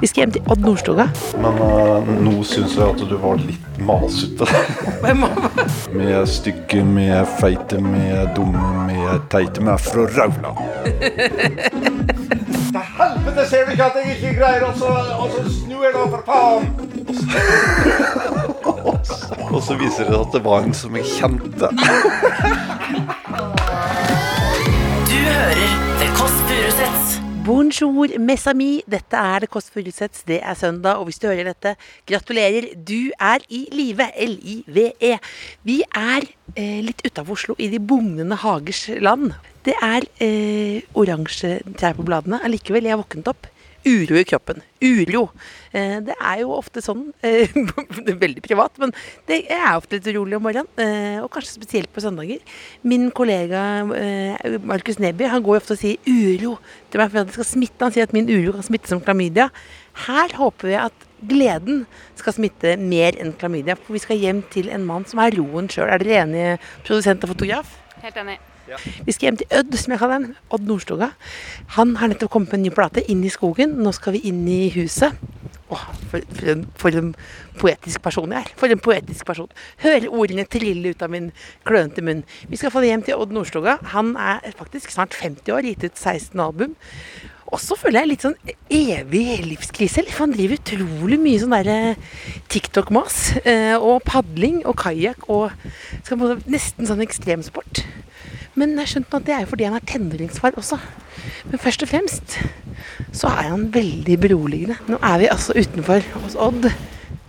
Vi skal hjem til Odd Nordstoga. Men uh, nå syns jeg at du var litt masete. Er stygge, er feite, er dumme, er teite. Er fra Rauland. Til helvete ser du ikke at jeg ikke greier å snu deg, da, for faen! Og så viser det at det var en som jeg kjente. Du hører The Kåss Furuseths. Bonjour, mes amis. Dette er Det Kåss Furuseths. Det er søndag, og hvis du hører dette, gratulerer. Du er i live. L-I-V-E. Vi er eh, litt utafor Oslo, i de bugnende hagers land. Det er eh, oransje trær på bladene. Allikevel, jeg har våknet opp. Uro i kroppen. Uro. Eh, det er jo ofte sånn. Eh, veldig privat, men det er ofte litt urolig om morgenen. Eh, og kanskje spesielt på søndager. Min kollega Markus Neby han går jo ofte og sier 'uro' til meg for at det skal smitte. Han sier at min uro kan smitte som klamydia. Her håper vi at gleden skal smitte mer enn klamydia. For vi skal hjem til en mann som er roen sjøl. Er dere enige, produsent og fotograf? Helt enig. Vi skal hjem til Ødd, som jeg kaller den. Odd Nordstoga. Han har nettopp kommet med en ny plate, 'Inn i skogen'. Nå skal vi inn i huset. Åh, for, for, en, for en poetisk person jeg er. For en poetisk person. Hører ordene trille ut av min klønete munn. Vi skal få hjem til Odd Nordstoga. Han er faktisk snart 50 år, gitt ut 16 album. Og så føler jeg litt sånn evig livskrise. For han driver utrolig mye sånn derre TikTok-mas. Eh, og padling og kajakk og nesten sånn ekstremsport. Men jeg skjønte at det er jo fordi han er tenåringsfar også. Men først og fremst så er han veldig beroligende. Nå er vi altså utenfor hos Odd.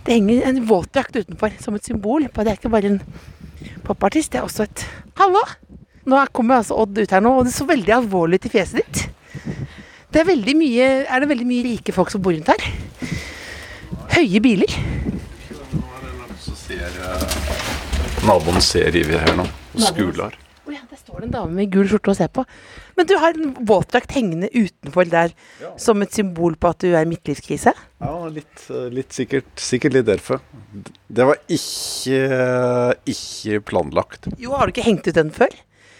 Det henger en våtdrakt utenfor som et symbol på at det er ikke bare en popartist, det er også et Hallo! Nå kommer altså Odd ut her nå, og det så veldig alvorlig ut i fjeset ditt. Det er veldig mye Er det veldig mye rike folk som bor rundt her? Høye biler. Ser Naboen ser Iver her nå. Og Å ja, der står det en dame med gul skjorte å se på. Men du har en våtdrakt hengende utenfor der som et symbol på at du er i midtlivskrise? Ja, litt, litt sikkert, sikkert litt derfor. Det var ikke, ikke planlagt. Jo, har du ikke hengt ut den før?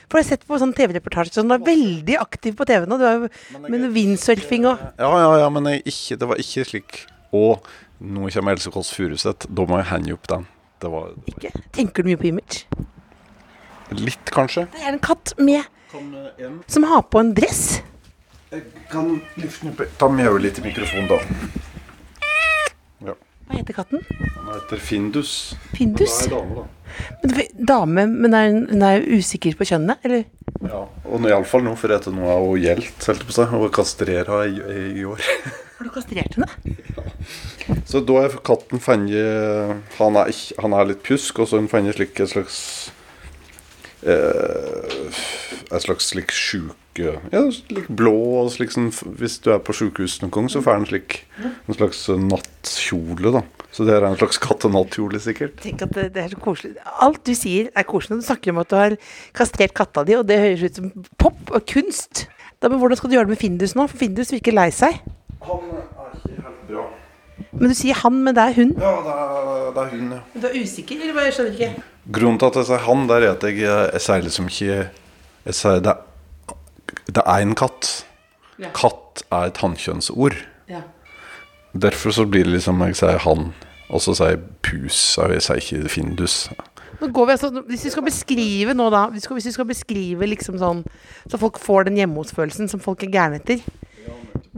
For jeg har sett på sånn TV-reportasjer sånn, du er veldig aktiv på TV nå. Du er med noe windsurfing og Ja, ja, ja, men jeg, ikke, det var ikke slik Og nå kommer Else Kåss Furuseth. Da må jeg henge opp den. Det var ikke. Tenker du mye på image? Litt, kanskje. Det er en katt med som har på en dress. Jeg kan Ta mjau litt i mikrofonen, da. Ja. Hva heter katten? Han heter Findus. Findus? Men er dame, da. Men, dame, men er, hun- hun er usikker på kjønnet, eller? Ja. Og iallfall nå, for etter nå har hun gjeldt, holdt på si, og kastrera i, i år. Har du kastrert henne? Så da er katten funnet han, er han er litt pjusk, og så har hun funnet et slags eh, en slags slik sjuke Ja, slik blå og slik sånn Hvis du er på sjukehus noen gang, så får en slik en slags nattkjole, da. Så det er en slags kattenattkjole, sikkert. Tenk at det, det er så koselig. Alt du sier er koselig. Du snakker om at du har kastrert katta di, og det høres ut som pop og kunst. Da, men Hvordan skal du gjøre det med Findus nå? For Findus virker lei seg. Han er ikke helt bra. Men du sier han, men det er hun. Ja, det er, det er hun, ja. Du er usikker, eller hva? Jeg skjønner ikke. Grunnen til at jeg sier han, der er at jeg, jeg sier liksom ikke Jeg sier det, det er en katt. Ja. Katt er et hannkjønnsord. Ja. Derfor så blir det liksom jeg sier han, og så sier jeg pus, og jeg sier ikke findus. Nå går vi altså, Hvis vi skal beskrive nå da Hvis vi skal, hvis vi skal beskrive liksom sånn Så folk får den hjemme-hos-følelsen som folk er gærne etter.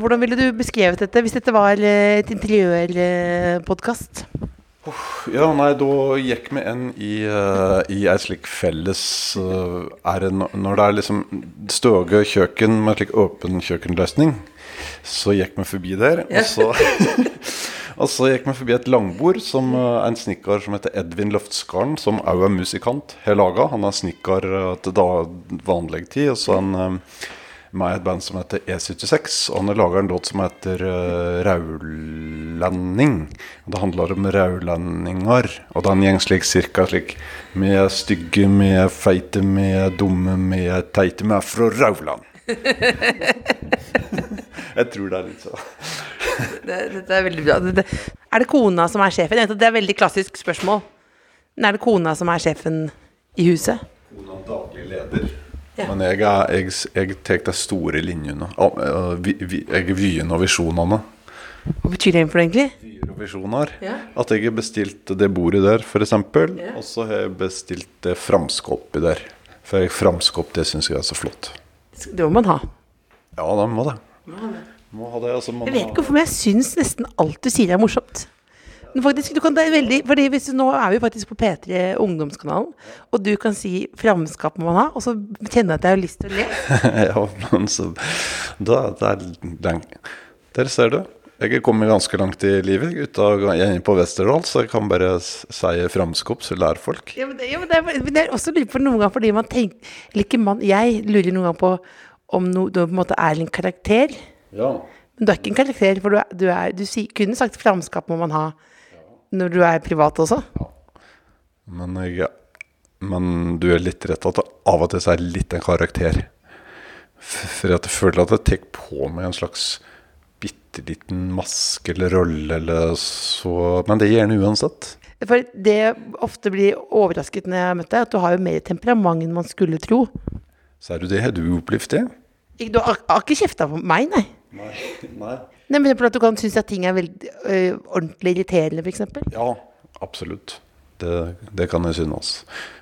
Hvordan ville du beskrevet dette hvis dette var eh, et interiørpodkast? Ja, nei, da gikk vi inn i, uh, i ei slik felles uh, er det no- Når det er liksom støge kjøkken med slik åpen kjøkkenløsning, så gikk vi forbi der. Og så Og så gikk vi forbi et langbord som uh, en snekker som heter Edvin Løftskaren, som òg er musikant, har laga. Han er snekker eh, til da vanlig tid. Og så en, eh, med et band som heter E76. Og han laga en låt som heter uh, Raulending. Og Det handler om raulendinger. Og den gjeng slik cirka slik med stygge, med feite, med dumme, med teite, med fra Rauland. Jeg tror det er litt sånn. Det, dette er veldig bra. Det, det, er det kona som er sjefen? Det er et veldig klassisk spørsmål. Men er det kona som er sjefen i huset? Kona er daglig leder. Men jeg, er, jeg, jeg tar de store linjene. Vi- Jeg er vyene og visjonene. Hva betyr det for egentlig? Vyer og visjoner. Ja. At jeg har bestilt det bordet der, f.eks. Ja. Og så har jeg bestilt det framskåpet der. For jeg framskåp, det syns jeg er så flott. Det må man ha. Ja, da må det. Må ha det, altså, man Jeg vet ikke hvorfor, men jeg syns nesten alt du sier er morsomt. Faktisk, du kan, det er veldig, fordi hvis Nå er vi faktisk på P3 Ungdomskanalen, og du kan si 'framskap må man ha', og så kjenner jeg at jeg har lyst til å le. ja, men så da, der, den, Der ser du. Jeg er kommet ganske langt i livet. Gutta jeg er inne på Westerdal, så jeg kan bare si framskåp, så lærer folk. Ja, men det, ja, men det, men det er også lurer på noen ganger fordi man tenker eller ikke man, Jeg lurer noen ganger på om no, du på en måte er en karakter. Ja. Men du er ikke en karakter, for du, er, du, er, du si, kunne sagt 'framskap må man ha' når du er privat også. Men, jeg, men du er litt rett at av og til er litt en karakter. For jeg føler at jeg tar på meg en slags bitte liten maske eller rolle eller så Men det gjør gjerne uansett. For det jeg ofte blir overrasket når jeg har møtt deg, at du har jo mer temperament enn man skulle tro. Så er du det. Har du opplevd det? Du har ikke kjefta på meg, nei. Nei. Nei. Nei, men at du kan synes at ting er veldig øh, ordentlig irriterende, f.eks. Ja, absolutt. Det, det kan jeg synes.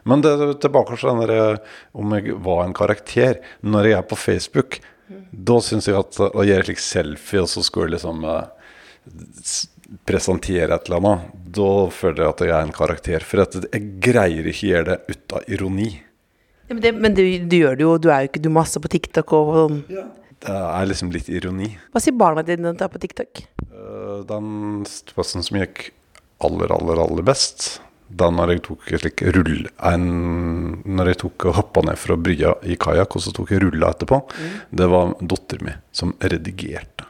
Men det, tilbake til den der, om jeg var en karakter. Når jeg er på Facebook, da syns jeg at å gjøre slik selfie, og så skulle jeg liksom eh, presentere et eller annet, da føler jeg at jeg er en karakter. For at jeg greier ikke å gjøre det ut av ironi. Ja, men det, men du, du gjør det jo. Du er jo ikke du masse på TikTok og sånn. Det er liksom litt ironi. Hva sier barna dine da på TikTok? Eh, Den plassen som gikk aller, aller, aller best, da når jeg tok et slik rull en, Når jeg tok og hoppa ned fra brygga i kajakk, og så tok jeg rulla etterpå, det var dattera mi som redigerte.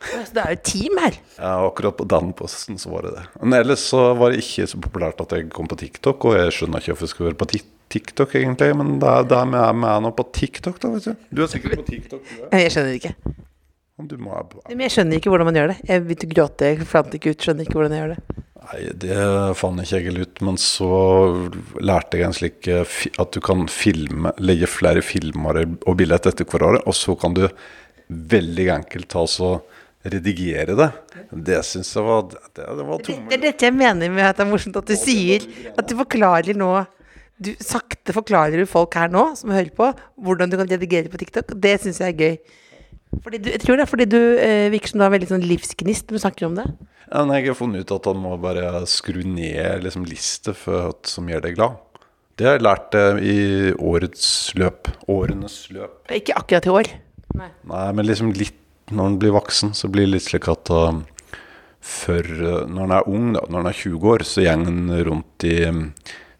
Så det er jo et team her. Ja, akkurat på den posten så var det det. Men ellers så var det ikke så populært at jeg kom på TikTok, og jeg skjønner ikke hvorfor jeg skulle være på Ti- TikTok egentlig, men det er, det er med, jeg nå på TikTok, da, vet du. Du er sikkert på TikTok, du er. Jeg skjønner ikke. Men jeg skjønner ikke hvordan man gjør det. Jeg begynte å gråte, jeg fant ikke ut, skjønner ikke hvordan jeg gjør det. Nei, det fant ikke jeg ut, men så lærte jeg en slik eh, at du kan filme, legge flere filmer og bilder etter hverandre, og så kan du veldig enkelt ta så redigere det. Det syns jeg var Det, det var Det, tomme det er dette jeg mener med at det er morsomt at du sier At du forklarer nå du, Sakte forklarer du folk her nå, som hører på, hvordan du kan redigere på TikTok. Det syns jeg er gøy. Fordi du, jeg tror det er fordi du eh, virker som du har veldig sånn livsgnist når du snakker om det. Ja, men jeg har funnet ut at han må bare skru ned liksom, liste for hva som gjør deg glad. Det har jeg lært eh, i årets løp. Årenes løp. Ikke akkurat i år. Nei. Nei, men liksom litt når en blir voksen, så blir det litt slik at uh, før, uh, når en er ung, da, når en er 20 år, så går en rundt i um,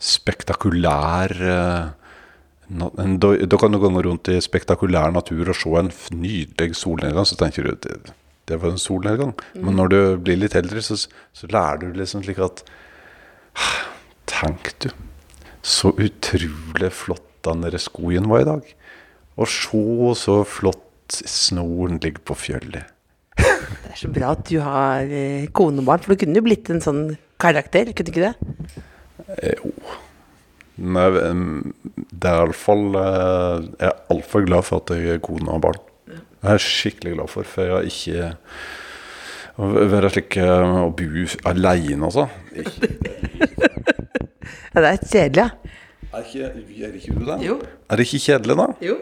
spektakulær uh, en, da, da kan du gå rundt i spektakulær natur og se en nydelig solnedgang, så tenker du det, det var en solnedgang. Men når du blir litt eldre, så, så lærer du liksom slik at Tenk, du. Så utrolig flott den der skogen var i dag. Og se så flott snoren ligger på fjellet. Det er så bra at du har eh, kone og barn, for du kunne jo blitt en sånn karakter, kunne du ikke det? Jo. Men em, det er iallfall Jeg er altfor glad for at jeg er kone og barn. Jeg er skikkelig glad for, for jeg har ikke Å være slik eh, Å bo aleine, altså. Ja, det er kjedelig, ja. Er ikke, er ikke du det? Jo. Er det ikke kjedelig, da? Jo.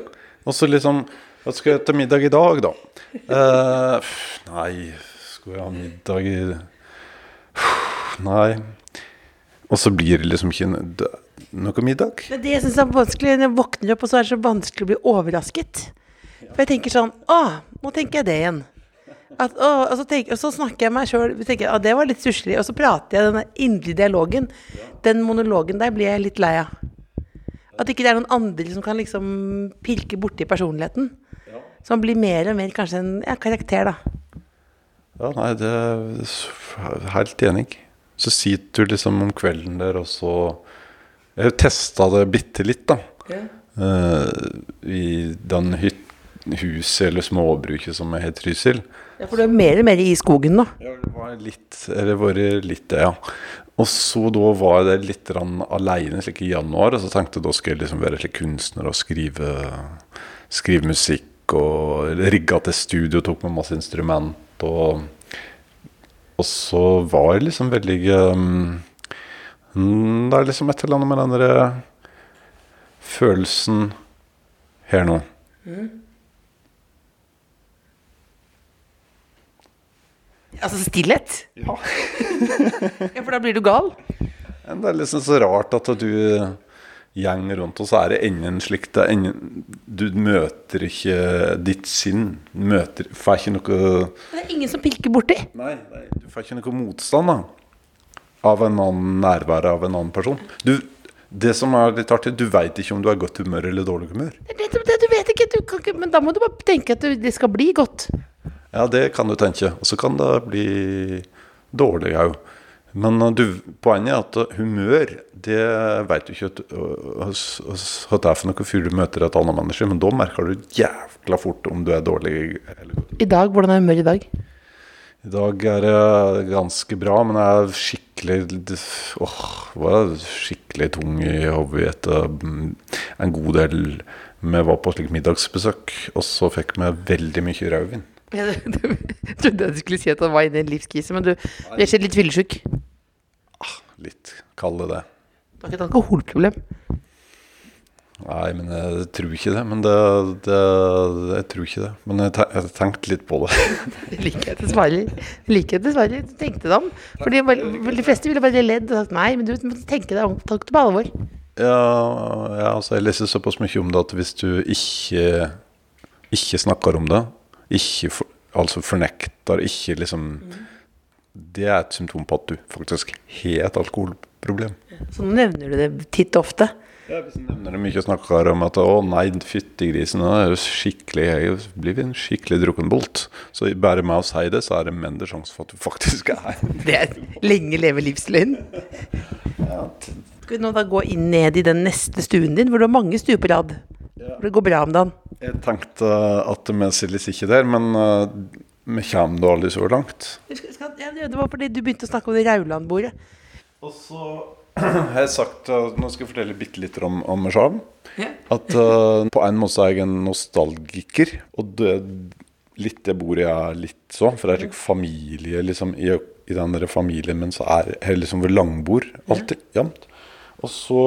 Og så liksom Hva skal jeg til middag i dag, da? Eh, nei, skal jeg ha middag i Nei. Og så blir det liksom ikke noe middag. Det er det jeg syns er vanskelig når jeg våkner opp, og så er det så vanskelig å bli overrasket. For jeg tenker sånn Å, nå tenker jeg det igjen. At, å, og, så tenker, og så snakker jeg meg sjøl at det var litt stusslig. Og så prater jeg den inderlige dialogen. Den monologen der blir jeg litt lei av. At ikke det er noen andre som kan liksom pirke borti personligheten. Som blir mer og mer kanskje en ja, karakter, da. Ja, nei, det er helt enig. Så sitter du liksom om kvelden der, og så Jeg testa det bitte litt, da. Eh, I den hyt, huset eller småbruket som er helt Trysil. Ja, For du er mer og mer i skogen nå. Ja, det var litt Eller vært litt det, ja. Og så da var jeg der litt aleine slik i januar, og så tenkte jeg da skal jeg liksom være slik kunstner og skrive, skrive musikk og rigga til studio, tok med masse instrument og Og så var det liksom veldig um, mm, Det er liksom et eller annet med den derre følelsen her nå. Altså stillhet. Ja. ja, For da blir du gal. Det er liksom så rart at du gjeng rundt, og så er det ingen slikt det ingen, Du møter ikke ditt sinn. Møter, får ikke noe Det er ingen som pilker borti. Nei, nei, du får ikke noe motstand da av en annen nærvær av en annen person. Du, det som er litt artig, du veit ikke om du er godt humør eller dårlig humør. Det det, du vet ikke, du kan ikke, men da må du bare tenke at det skal bli godt. Ja, det kan du tenke. Og så kan det bli dårlig òg. Men uh, du, poenget er at uh, humør, det veit du ikke at, hva det er for noe fyr du møter et annet menneske, men da merker du jævla fort om du er dårlig eller. I dag, hvordan er humøret i dag? I dag er det ganske bra, men jeg er skikkelig Åh, var skikkelig tung i hodet etter mm, en god del Vi var på slik middagsbesøk, og så fikk vi veldig mye rødvin. Jeg trodde jeg skulle si at han var inne i en livskrise, men du, du er litt fyllesyk. Litt, kall det det. Du har ikke et alkoholproblem. Nei, men jeg tror ikke det. Men det, det Jeg tror ikke det. Men jeg, te jeg tenkte litt på det. Det liker jeg dessverre. Det liker jeg dessverre. Du tenkte deg om. For de, de fleste ville bare ledd og sagt nei, men du må tenke deg om. Takk til på alvor. Ja, ja, altså jeg leser såpass mye om det at hvis du ikke ikke snakker om det, ikke for, altså fornekter, ikke liksom Det er et symptom på at du faktisk har et alkoholproblem. Så nevner du det titt ofte. Ja, hvis du nevner det mye og snakker om at 'å nei, fytti grisen', nå er jo skikkelig, jeg blir en skikkelig drukkenbolt. Så bare med å si det, så er det mindre sjanse for at du faktisk er Det er lenge leve livsløgn. Skal vi nå da gå inn ned i den neste stuen din, hvor du har mange stuer på rad? Hvor det går bra om dagen. Jeg tenkte at vi silles ikke der, men uh, vi kommer da aldri så langt. Ja, det var fordi du begynte å snakke om det Rauland-bordet. Og så har jeg sagt uh, Nå skal jeg fortelle bitte litt om, om meg sjøl. Ja. At uh, på en måte er jeg en nostalgiker. Og det, litt det bordet er litt sånn, for det er slik familie liksom, i, i den der familien min så er jeg liksom ved langbord alltid. Jevnt. Og så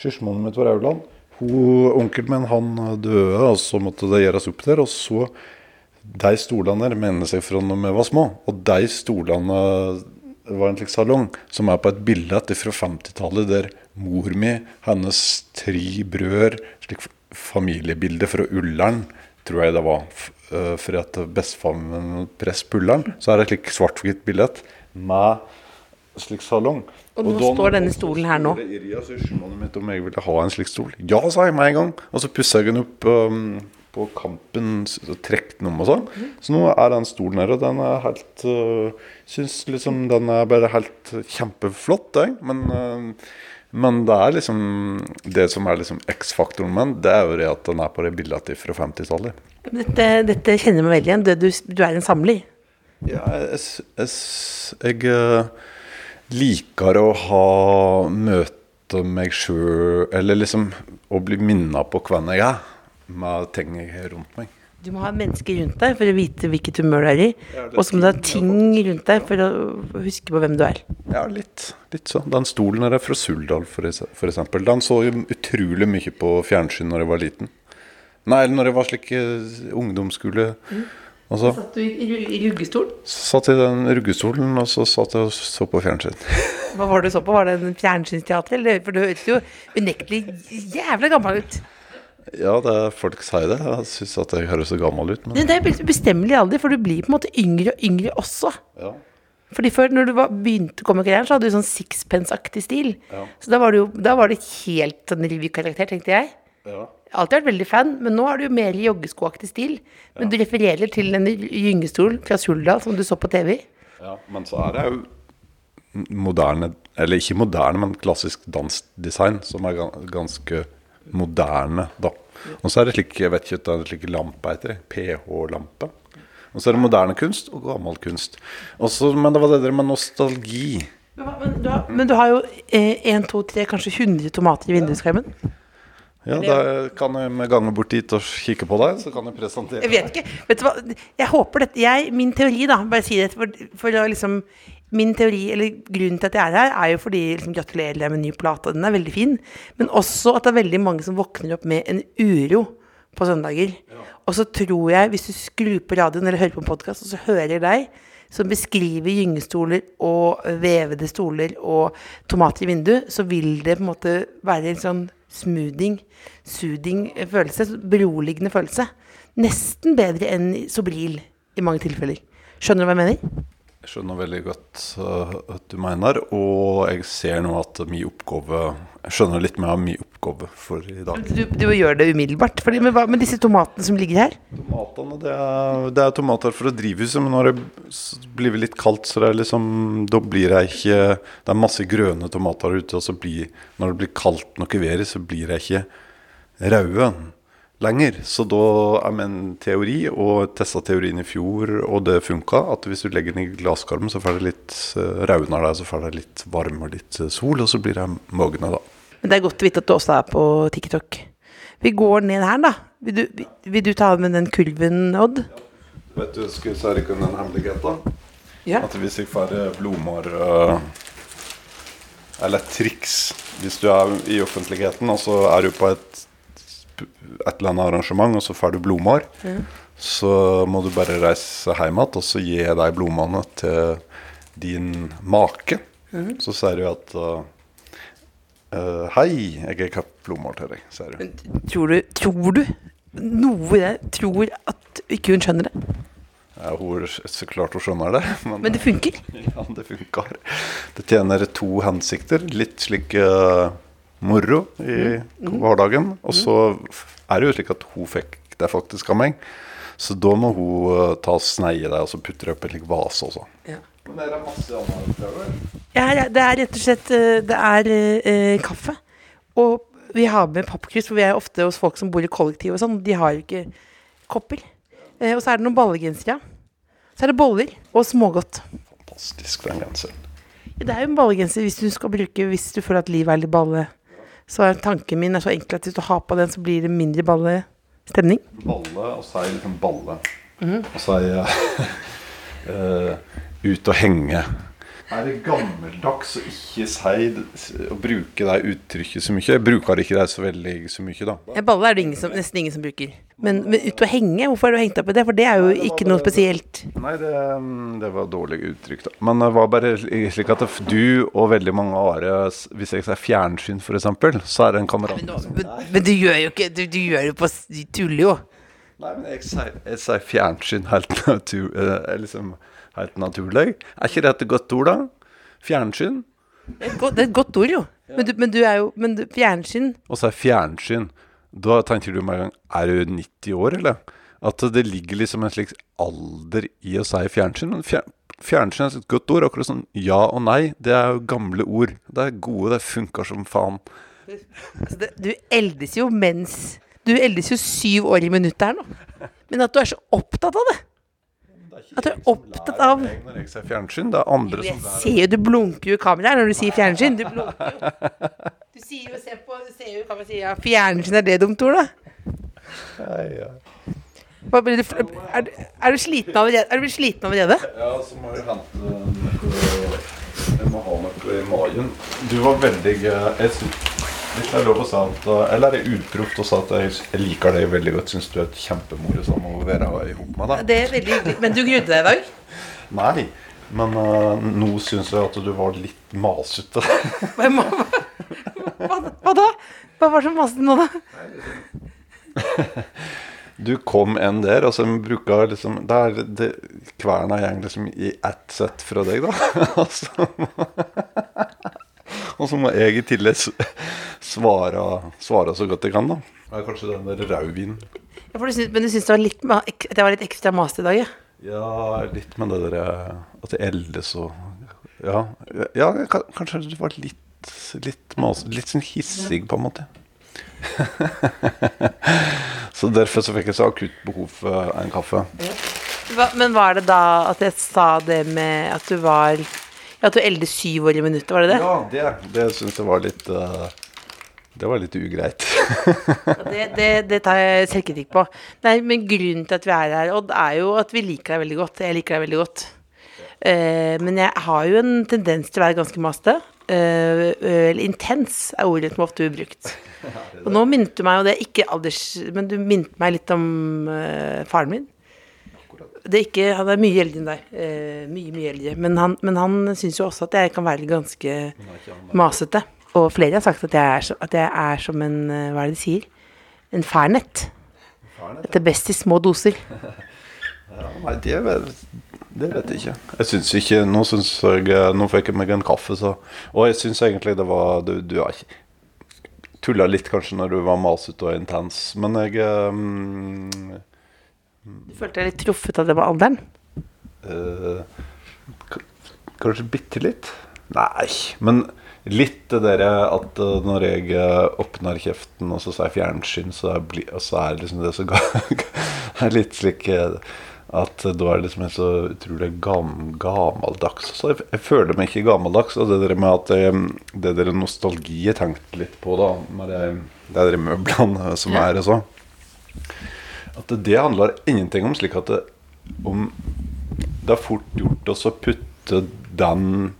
Sysselmannen mitt var Rauland. Onkelen min han døde, og så måtte det gjøres opp der. Og så De stolene der mener seg fra da vi var små. Og de stolene var en slik salong som er på et bilde fra 50-tallet, der mor mi, hennes tre brødre Slik familiebilde fra Ullern, tror jeg det var. Eh, For at bestefaren min prest på Ullern, så er det et slik svart-hvitt bilde med slik salong. Og nå da- står denne stolen her nå. Mitt om jeg ville ha en slik stol. Ja, sa jeg med en gang. Og så pussa jeg den opp um, på kampen og trekk den om og sånn. Så nå er den stolen her, og den er helt uh, Syns liksom den er bare helt kjempeflott, jeg. Men, uh, men det er liksom Det som er liksom X-faktoren min, det er jo det at den er på det bildet fra 50-tallet. Dette, dette kjenner jeg meg veldig igjen. Du, du, du er en samler. Ja, jeg, jeg, jeg, jeg eh, liker å ha møte meg sjøl Eller liksom å bli minna på hvem jeg er, med ting jeg har rundt meg. Du må ha mennesker rundt deg for å vite hvilket humør du er i. Ja, Og så må du ha ting rundt deg for å huske på hvem du er. Ja, litt, litt sånn. Den stolen her er fra Suldal, eksempel. Den så jo utrolig mye på fjernsyn når jeg var liten. Nei, eller når jeg var slik ungdomsskole. ungdomsskole. Og så Satt du i, i, i ruggestol? satt i den ruggestolen, og så satt jeg og så på fjernsyn. Hva var det du så på? Var det en fjernsynsteater? For du høres jo unektelig jævla gammel ut. Ja, det er, folk sier det. Jeg syns at jeg høres så gammel ut. Men det er bestemmelig alder, for du blir på en måte yngre og yngre også. ja. Fordi før, når du var, begynte karrieren, så hadde du sånn sixpence-aktig stil. Ja. Så da var, det da var det helt sånn revykarakter, tenkte jeg. Ja. Alltid vært veldig fan, men nå er du jo mer i joggeskoaktig stil. Men du refererer til en gyngestol fra Suldal som du så på TV. Ja, men så er det jo moderne, eller ikke moderne, men klassisk dansdesign, som er ganske moderne, da. Og så er det slik, jeg vet ikke det er slik lampe heter, det, PH-lampe. Og så er det moderne kunst og gammel kunst. Også, men det var det der med nostalgi. Men, du har, men du har jo én, to, tre, kanskje 100 tomater i vinduskarmen. Ja, da kan jeg med gange bort dit og kikke på deg, så kan jeg presentere Jeg vet ikke. Vet du hva? Jeg håper dette jeg, Min teori, da, bare si det for, for liksom Min teori, eller grunnen til at jeg er her, er jo fordi liksom, Gratulerer deg med ny plate, den er veldig fin. Men også at det er veldig mange som våkner opp med en uro på søndager. Og så tror jeg, hvis du skrur på radioen eller hører på en podkast, og så hører jeg deg som beskriver gyngestoler og vevede stoler og tomater i vindu, så vil det på en måte være en sånn smoothing, soothing følelse, beroligende følelse. Nesten bedre enn Sobril i mange tilfeller. Skjønner du hva jeg mener? Jeg skjønner veldig godt uh, at du mener, og jeg ser nå at min oppgave Jeg skjønner litt mer av min oppgave for i dag. Du, du gjør det umiddelbart. Fordi, men hva med disse tomatene som ligger her? Tomatene, det er, det er tomater fra drivhuset, men når det blir litt kaldt, så det er liksom Da blir jeg ikke Det er masse grønne tomater ute, og så blir Når det blir kaldt nok i været, så blir jeg ikke røde lenger. Så da er min teori, og testa teorien i fjor, og det funka, at hvis du legger den i glasskarmen, så får det litt uh, raudner der, så får det litt varme og litt eh, sol, og så blir det mogne, da. Men det er godt å vite at du også er på TikTok. Vi går ned her, da. Vil du, vil, du ta med den kulven, Odd? Vet du, skal jeg ikke deg en hemmelighet, da? Ja. At hvis jeg får blodmår eh, Eller triks Hvis du er i offentligheten, og så er du på et et eller annet arrangement, og så får du blomster, så må du bare reise hjem igjen, og så gi deg blodmåne til din make. Så sier du at eh, Hei, jeg har kjøpt blodmål til deg, sier du. Tror du, tror du noe i det tror at ikke hun skjønner det? Ja, hun, så klart hun skjønner det, men, Men det funker. Ja, det funker. Det tjener to hensikter. Litt slik eh, moro i hverdagen. Og så er det jo slik at hun fikk det faktisk av meg. Så da må hun eh, ta og sneie deg, og så putte det opp i en vase også. Ja. Men det er masse annet Ja, ja, det er rett og slett eh, Det er eh, kaffe. Og vi har med pappkrus, for vi er ofte hos folk som bor i kollektiv og sånn. De har jo ikke kopper. Eh, og så er det noen ballegensere. Så er det boller og smågodt. Fantastisk, den genseren. Ja, det er jo en ballegenser hvis du skal bruke Hvis du føler at livet er litt balle. Så er tanken min er så enkel at hvis du har på den, så blir det mindre ballestemning. Balle, og så er liksom balle. Og så er jeg uh, ut og henge. Er det gammeldags å ikke si å bruke det uttrykket så mye? Jeg bruker ikke det så veldig så mye, da. Ja, balle er det ingen som, nesten ingen som bruker. Men, men ut og henge, hvorfor er du hengt opp i det? For det er jo ikke noe spesielt. Nei, det, det var dårlig uttrykk, da. Men det var bare slik at du og veldig mange andre Hvis jeg sier fjernsyn, f.eks., så er det en kamerat Men, men, men du gjør jo ikke Du, du gjør jo på Du tuller jo. Nei, men jeg sier, jeg sier fjernsyn helt, natur, eh, liksom, helt naturlig. Er ikke det et godt ord, da? Fjernsyn? Det er et godt, er et godt ord, jo. Men du, men du er jo Men du, fjernsyn Og så er fjernsyn. Da tenker du med en gang Er du 90 år, eller? At det ligger liksom en slik alder i å si fjernsyn. Men fjer, fjernsyn er et godt ord. Akkurat sånn ja og nei. Det er jo gamle ord. Det er gode, det funker som faen. altså det, Du eldes jo mens Du eldes jo syv år i minuttet her nå. Men at du er så opptatt av det. At du er opptatt av Når jeg ser fjernsyn, det er andre Jeg som ser jo du blunker jo i kameraet når du sier fjernsyn. Du blunker jo. Du sier jo, se på, du ser jo kameraet sier ja, fjernsyn er det dumt ord, da. ja, ja. Hva du, er, du- er du sliten allerede? Er du blitt sliten allerede? ja, så må jeg hente noe Jeg må ha noe i magen. Du var veldig jeg Hvis det er lov å si at eh, Eller er det uproft å si at jeg, liker deg veldig godt? Syns du er et kjempemorsom å være i hop med deg? Det er veldig hyggelig. Men du grudde deg i dag? Nei, men uh, nå syns jeg at du var litt masete. Hva, hva, da? Hva var så masete nå, da? Du kom en der, og så bruker liksom Det er det, Kverna går liksom i ett sett fra deg, da. Og så må- Og så må jeg i tillegg svare, svare så godt jeg kan, da. Det er kanskje den der rødvinen. Ja, for du syns, men du syns det var litt, det var litt ekstra mas i dag, ja? Ja, litt med det der eh, At det eldes og Ja, ja kanskje det var litt Litt, mas, litt sånn hissig, på en måte. så derfor så fikk jeg så akutt behov for en kaffe. Hva, men var det da at jeg sa det med at du var ja, At du eldes syv år i minuttet, var det det? Ja, det, det syns jeg var litt uh, Det var litt ugreit. Det, det, det tar jeg selvkritikk på. Nei, men grunnen til at vi er her, Odd, er jo at vi liker deg veldig godt. Jeg liker deg veldig godt. Uh, men jeg har jo en tendens til å være ganske maste. Uh, Eller intens er ordet som ofte blir brukt. Og nå minnet du meg, og det ikke alders... Men du minnet meg litt om uh, faren min. Det er ikke, han er mye eldre enn deg. Eh, mye, mye eldre. Men han, men han syns jo også at jeg kan være ganske masete. Og flere har sagt at jeg er, så, at jeg er som en eh, Hva er det de sier? En fernet. At det er best i små doser. Nei, det vet, det vet jeg ikke. Jeg syns ikke Nå syns jeg eh, Nå fikk jeg meg en kaffe, så Og jeg syns egentlig det var Du, du har ikke Tulla litt kanskje når du var masete og intens, men jeg eh, Du følte deg litt truffet av det med alderen? eh, Kanskje bitte litt? Nei, men litt det derre at eh, når jeg eh, åpner kjeften og så sier fjernsyn, så er, bli, så er liksom det så ga, er litt slik eh, at da er det liksom en så utrolig gam, gammeldags. Så jeg, jeg føler meg ikke gammeldags. Og det der med at jeg, det der nostalgi jeg tenkte litt på, da, med det, det der møblene som er og så At det handler ingenting om slik at det, om det er fort gjort å putte den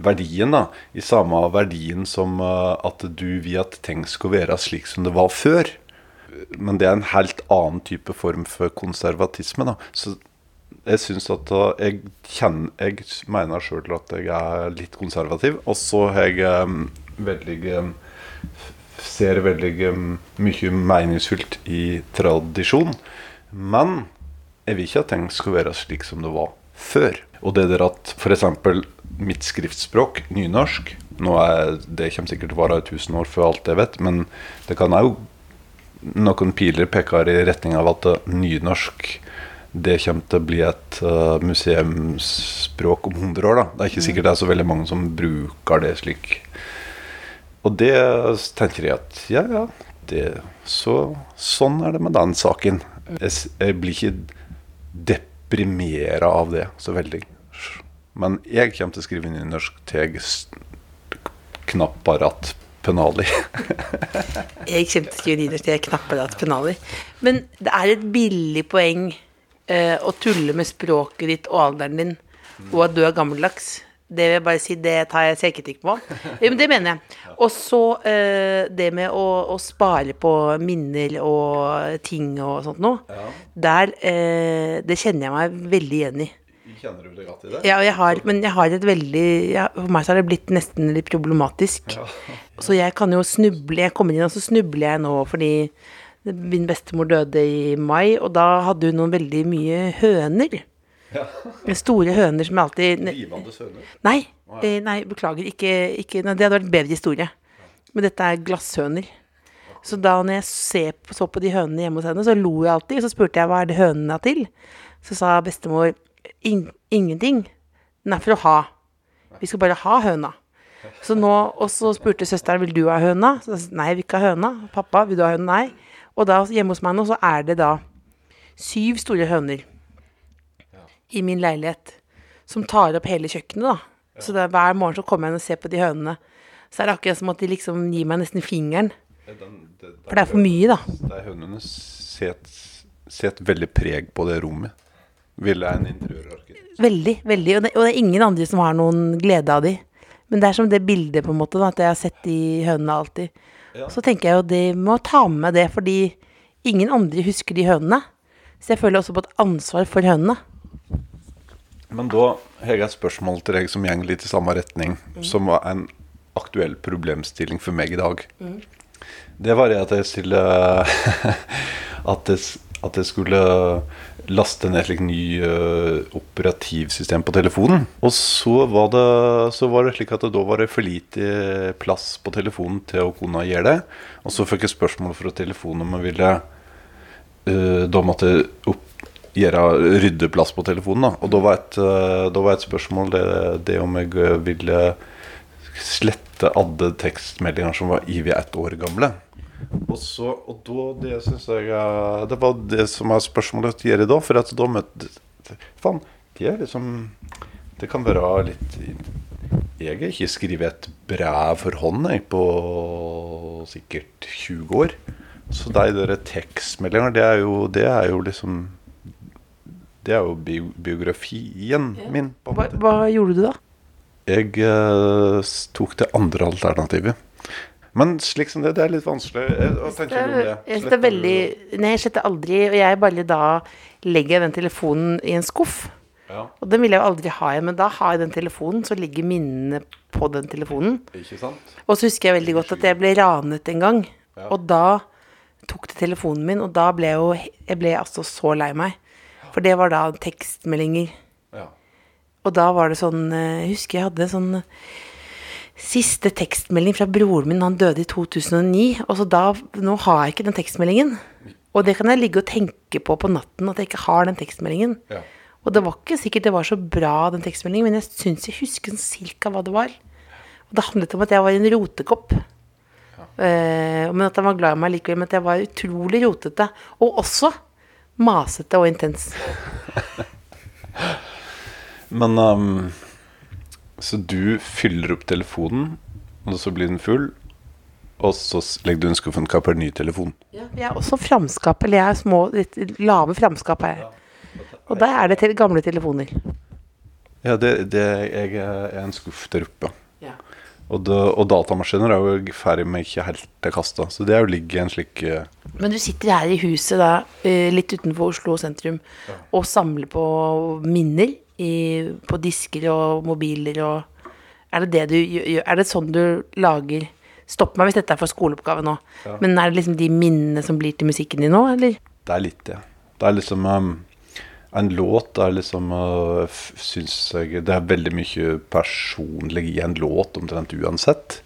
verdien da, i samme verdien som eh, at du vil at ting skal være slik som det var før. Men det er en helt annen type form for konservatisme. da. Så jeg syns at uh, jeg kjenner Jeg mener sjøl at jeg er litt konservativ. Og så har jeg um, veldig um, Ser veldig um, mye meningsfullt i tradisjon. Men jeg vil ikke at ting skal være slik som det var før. Og det der at f.eks. mitt skriftspråk, nynorsk nå er, Det kommer sikkert til å vare i tusen år før alt jeg vet, men det kan òg noen piler peker i retning av at eh, nynorsk det kommer til å bli et uh, museumsspråk om 100 år. da. Det er ikke sikkert det er så veldig mange som bruker det slik. Og det tenker jeg at ja, ja, det, så, sånn er det med den saken. Jeg, jeg blir ikke deprimera av det så veldig. Men jeg kommer til å skrive inn til jeg teg knapparat penali. Jeg kommer til å skrive inn til jeg teg knapparat penali. Men det er et billig poeng eh, å tulle med språket ditt og alderen din, og at du er gammeldags. Det vil jeg bare si, det tar jeg selvkritikk på. Ja, men det mener jeg. Og så eh, det med å, å spare på minner og ting og sånt noe. Der, eh, det kjenner jeg meg veldig igjen i. Kjenner du deg godt i det? Ja, jeg har, men jeg har et veldig ja, For meg så har det blitt nesten litt problematisk. Så jeg kan jo snuble Jeg kommer inn, og så snubler jeg nå fordi min bestemor døde i mai, og da hadde hun noen veldig mye høner. Store høner som alltid Givende høner? Nei, nei beklager. Ikke, ikke nei, Det hadde vært en bedre historie. Men dette er glasshøner. Så da når jeg så på de hønene hjemme hos henne, så lo jeg alltid. Så spurte jeg hva er det hønene er til. Så sa bestemor In ingenting. Den er for å ha. Vi skal bare ha høna. Så nå, Og så spurte søsteren vil du ha høna. Så jeg sa, nei, jeg vil ikke ha høna. Pappa, vil du ha høna? Nei. Og da hjemme hos meg nå så er det da syv store høner i min leilighet som tar opp hele kjøkkenet, da. Så det er, hver morgen så kommer jeg og ser på de hønene. Så er det akkurat som at de liksom gir meg nesten fingeren. For det er for mye, da. De hønene set, set veldig preg på det rommet. Ville en interiørarkitekt. Veldig, veldig. Og det, og det er ingen andre som har noen glede av de. Men det er som det bildet, på en måte, da, at jeg har sett de hønene alltid. Så tenker jeg jo det må ta med det, fordi ingen andre husker de hønene. Så jeg føler også på et ansvar for hønene. Men da har jeg et spørsmål til deg som går litt i samme retning, som var en aktuell problemstilling for meg i dag. Det var det at jeg stiller at, jeg, at jeg skulle laste ned et slikt ny eh, operativsystem på telefonen. Og så var, det, så var det slik at da var det for lite plass på telefonen til å kunne gjøre det. Og så fikk jeg spørsmål fra telefonen om jeg ville uh, Da måtte opp, gjøre rydde plass på telefonen. Da. Og da var et, eh, da var et spørsmål det, det om jeg eh, ville slette alle tekstmeldinger som var over ett år gamle. Og, så, og da, det synes jeg eh, Det var det som er spørsmålet til Jerry da. For at da møtte Faen, det er liksom Det kan være litt Jeg har ikke skrevet et brev for hånd jeg, på sikkert 20 år. Så de der er jo, det er jo liksom Det er jo bio, biografien min. på Hva, hva gjorde du da? Jeg uh, tok det andre alternativet. Men slik som det, det er litt vanskelig. å tenke tenker om det? Jeg sletter veldig Nei, jeg sletter aldri. Og jeg bare da legger den telefonen i en skuff. Ja, Og den vil jeg jo aldri ha igjen, men da har jeg den telefonen, så ligger minnene på den telefonen. ikke sant? Og så husker jeg veldig godt at jeg ble ranet en gang. Ja. Og da tok de telefonen min, og da ble jeg jo Jeg ble altså så lei meg. For det var da tekstmeldinger. Ja. Og da var det sånn eh, Jeg husker jeg hadde sånn Siste tekstmelding fra broren min, han døde i 2009. Og så da Nå har jeg ikke den tekstmeldingen. Og det kan jeg ligge og tenke på på natten, at jeg ikke har den tekstmeldingen. Ja. Og det var ikke sikkert det var så bra, den tekstmeldingen, men jeg syns jeg husker sånn cirka hva det var. Og det handlet om at jeg var en rotekopp. Eh, men at han var glad i meg likevel. Men at jeg var utrolig rotete. Og også masete og intens. Men um, Så du fyller opp telefonen, og så blir den full, og så legger du en skuffen og kapper en ny telefon. Jeg er også framskap, eller jeg er små, litt lave framskap er jeg. Og der er det til gamle telefoner. Ja, det, det jeg er en skuff der oppe. Ja. Og, det, og datamaskiner er jo ferdig med ikke helt til kasta. Så det er jo ligger en slik eh, Men du sitter her i huset da, eh, litt utenfor Oslo sentrum, og samler på minner i, på disker og mobiler og Er det det du Er det sånn du lager Stopp meg hvis dette er for skoleoppgave nå. Men er det liksom de minnene som blir til musikken din nå, eller? Det er litt det. Det er liksom ehm, En låt er liksom uh, jeg Det er veldig mye personlig i en låt, omtrent uansett.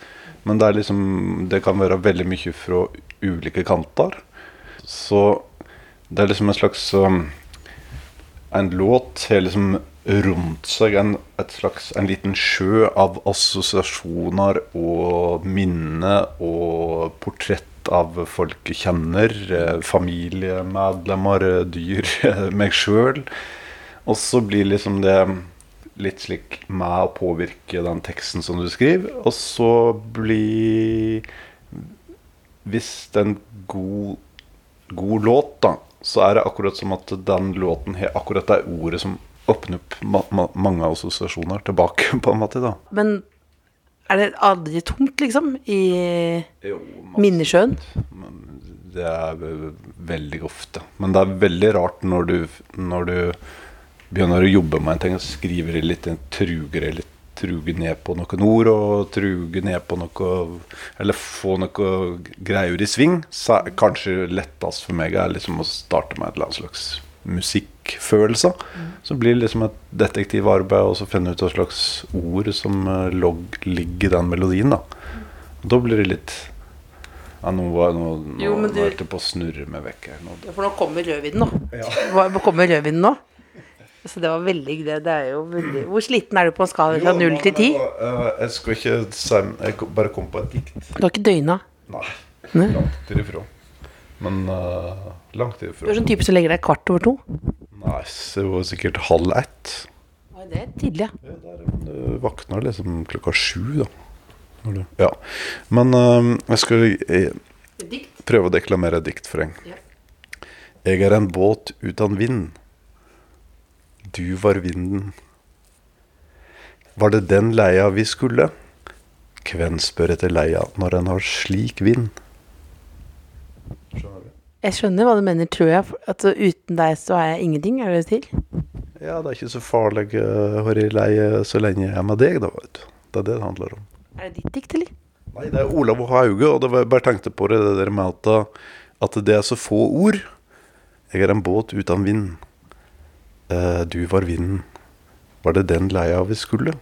Men det liksom Det kan være veldig mye fra ulike kanter. Så det er liksom en slags um, En låt har liksom rundt seg en, slags, en liten sjø av assosiasjoner og minner og portrett av folk jeg kjenner. eh, Familiemedlemmer, eh, dyr, eh, meg sjøl. Og så blir liksom det litt slik med å påvirke den teksten som du skriver. Og så blir Hvis det er en god, god låt, da, så er det akkurat som at den låten har akkurat det ordet som åpner opp ma ma mange assosiasjoner tilbake, på en måte. da. Men er det aldri tomt, liksom? I Jo. Minnesjøen? Det er veldig ofte. Men det er veldig rart når du, når du begynner å jobbe med en ting og skriver litt, truger litt truge ned på noen ord og truge ned på noe Eller få noe greier i sving. Så kanskje lettest for meg er liksom å starte med et eller annet slags musikkfølelse. Så blir det liksom et detektivarbeid og så finne ut hva slags ord som eh, log, ligger i den melodien. Da Da blir det litt ja, nå var nå, nå, Jo, nå du- er på å snurre meg vekk her. Nå. For nå kommer rødvinen nå. Ja. hva kommer rødvinen nå? Så det var veldig det, det jo veldig Hvor sliten er du på en skala fra null til ti? Eh, jeg skal ikke si Jeg bare kom på et dikt. Du har ikke døgna. Nei. Langt ifra. Men eh, langt Du ifra. er sånn type som legger deg kvart over to. Nei, det var sikkert halv ett. Oi, det er tidlig, ja. Ja, der, du våkner liksom klokka sju, da. Ja. Men uh, jeg skal eh, prøve å deklamere et dikt for deg. Ja. Jeg er en båt uten vind. Du var vinden. Var det den leia vi skulle? Hvem spør etter leia når en har slik vind? Jeg skjønner hva du mener, tror jeg. At uten deg så er jeg ingenting, er det til? Ja, det er ikke så farlig eh, å være leie så lenge jeg er med deg, da, vet du. Det er det det handler om. Er det ditt dikt, eller? Nei, det er Olav Hauge, og det var, jeg bare tenkte på det, det der med at, at det er så få ord. Jeg er en båt uten vind. Eh, du var vinden. Var det den leia vi skulle?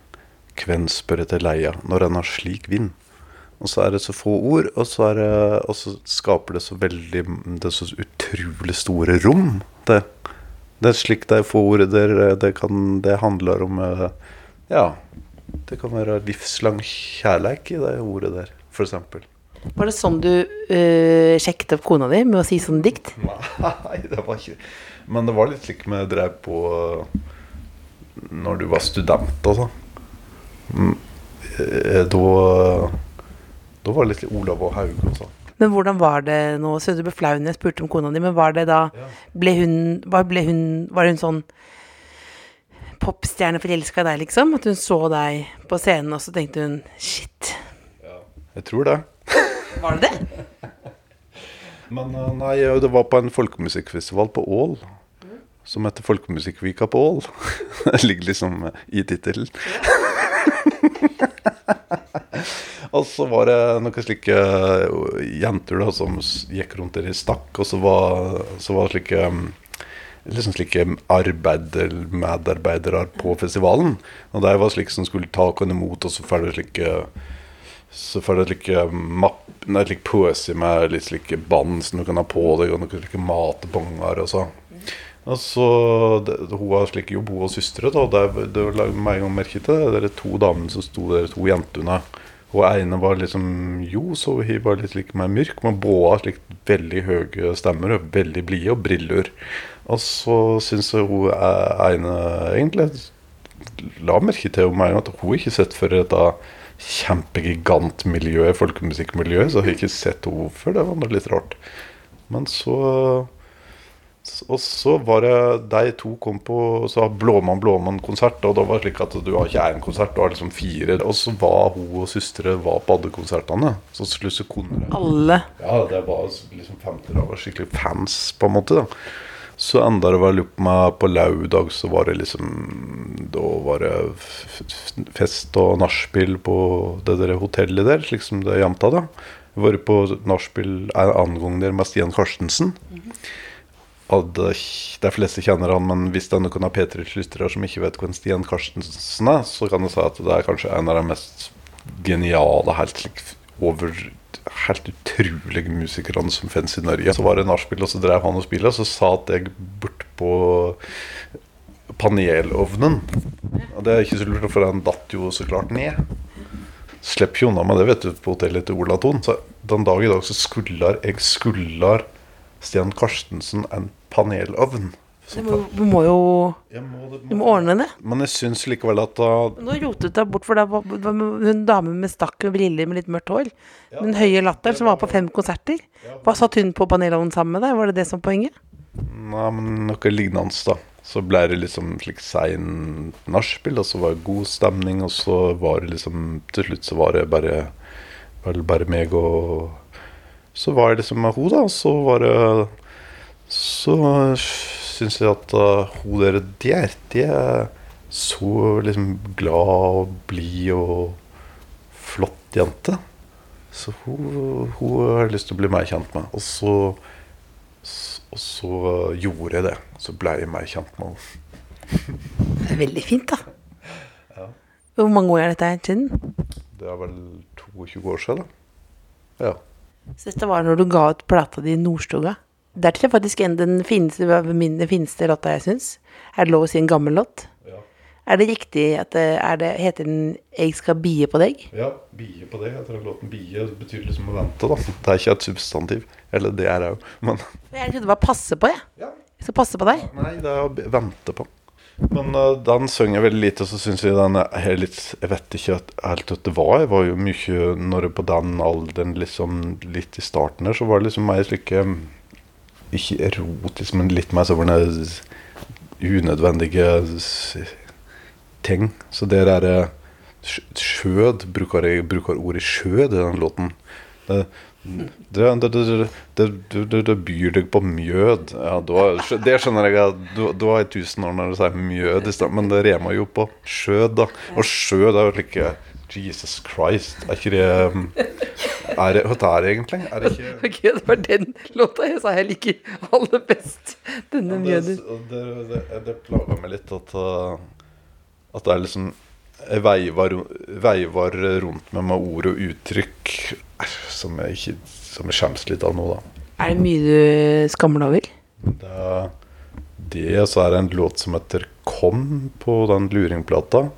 Hvem spør etter leia når en har slik vind? Og så er det så få ord, og så, det, og så skaper det så veldig Det er så utrolig store rom. Det, det er slik det er få ord det, kan, det handler om eh, Ja, det kan være livslang kjærleik i det ordet der, f.eks. Var det sånn du øh, sjekket opp kona di med å si sånn dikt? Nei, det var ikke Men det var litt slik vi drev på når du var student eh, Da Da var det litt Olav og Haug og sånn. Men hvordan var det nå? Så du ble flau når jeg spurte om kona di, men var det da Ble hun, ble hun Var hun sånn popstjerneforelska i deg, liksom? At hun så deg på scenen, og så tenkte hun shit. Jeg tror det. Var det det? Men eh, nei, det var på en folkemusikkfestival på Ål. Som heter Folkemusikkvika på Ål. Det ligger liksom i tittelen. og så var det noen slike jenter da som gikk rundt der i stakk, og så var, så var det slike mm, liksom slike arbeider, medarbeidere på festivalen. Og de var slike som skulle ta oss imot, og så får det slike så får du slike mapp, nei, like pose med litt slike bånd som du kan ha på deg, og noen slike matbonger og så. Og så, det, Hun har slik jobb, hun og søstre. da, Det, det la meg merke til. Det er to damene som sto der, to jentene. Hun ene var liksom jo, så hun var litt like mer mørk, men båda har slik veldig høye stemmer og veldig blide og briller. Og så syns jeg hun er ene egentlig la merke til meg at hun ikke sett for dette kjempegigantmiljøet, folkemusikkmiljøet, så har jeg ikke sett henne før. Det var litt rart. Men så Og så var det de to kom på så Blåmann Blåmann-konsert, og da var det slik at du har ikke én konsert, du har liksom fire. Og så var hun og søstre var på alle konsertene. Så slusse koner Alle. ja, det var liksom 50 år, var skikkelig fans, på en måte. da Så enda det var opp med på lørdag, så var det liksom Da var det fest og nachspiel på det der hotellet der, slik som det er jevnt av, da. Vært på nachspiel en annen gang der med Stian Karstensen. Og det, de fleste kjenner han, men hvis det er noen av P3s lyttere som ikke vet hvem Stian Karstensen er, så kan jeg si at det er kanskje en av de mest geniale, helt over Helt utrolige musikerne som finnes i Norge. Så var det nachspiel, og så drev han og spilte, og så satt jeg bortpå panelovnen. Og det er ikke så lurt, for den datt jo så klart ned. Slipper jo unna med det, vet du, på hotellet til Olaton. Så den dag i dag så skullar jeg skullar Stian Karstensen en panelovn. Du må, du må jo må det- Du må ordne det. Men jeg syns likevel at da Nå rotet deg bort, for det var det var hun dame med stakk og briller med litt mørkt hår. Den høye latteren som var på fem konserter. Hva satt hun på panelovnen sammen med deg? Var det det som poenget? Nei, men noe lignende, da. Så ble det liksom slik sein nachspiel, og så var det god stemning, og så var det liksom Til slutt så var det bare bare meg og Så var det liksom med hun da, så var det Så syns jeg at uh, hun der De er, de er så liksom glad og blid og flott jente. Så hun, hun har lyst til å bli mer kjent med. Og så Og så gjorde jeg det. Så ble jeg mer kjent med henne. Det er veldig fint, da. Ja. Hvor mange år er dette siden? Det er vel 22 år siden, da. Ja. Så dette var når du ga ut plata di i Nordstoga. Det er faktisk en den fineste, min, fineste låta jeg syns. Er det lov å si en gammel låt? Ja. Er det riktig at det, er det, heter den 'Jeg skal bie på deg'? ja bie på deg. Jeg tror låten bie betyr liksom å vente, da. Det er ikke et substantiv. Eller det er det jo, men Jeg trodde det var 'passe på', jeg. ja. Jeg skal passe på deg. Nei, det er å vente på. Men uh, den synger veldig lite, og så syns jeg den er litt Jeg vet ikke helt hva det var. Jeg var jo mye Når jeg på den alderen, liksom litt i starten her, så var det liksom mer slike Ikke erotisk, men litt mer sånne unødvendige ting. Så der eh, sj- Skjød bruker jeg bruker ordet skjød i den låten. Det, det, det, det, det, byr deg på mjød. Ja, da, det skjønner jeg at du da i tusen år når du sier mjød i stedet, men det remer jo på skjød, da. Og skjød er jo like Jesus Christ, er ikke det um, Er det, hva er det egentlig? Er det ikke Ok, det var den låta jeg sa jeg liker aller best. Denne mjøden. det, det, det plager meg litt at, uh, at det er liksom Jeg veiver rundt med med ord og uttrykk eh, som jeg ikke Som jeg skjemmes litt av nå, da. Er det mye du skammer deg over? Det, er- det og så er det en låt som heter Kom på den luringplata.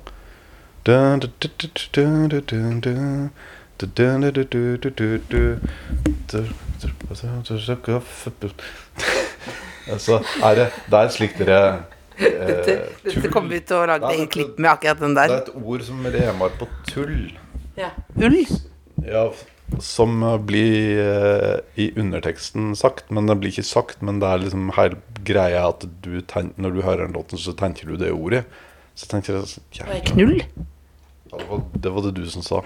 Altså, er det Det er slik dere eh, Dette, dette kommer vi til å lage Nei, et klipp med akkurat den der. Det er et ord som remar på tull. Ja. Ull? Ja, som eh, blir eh, i underteksten sagt, men det blir ikke sagt. Men det er liksom hele greia at du ten når du hører den låten, så tenker du det ordet. Så tenker jeg sånn, ja, Knull? Ja, det, var, det var det du som sa.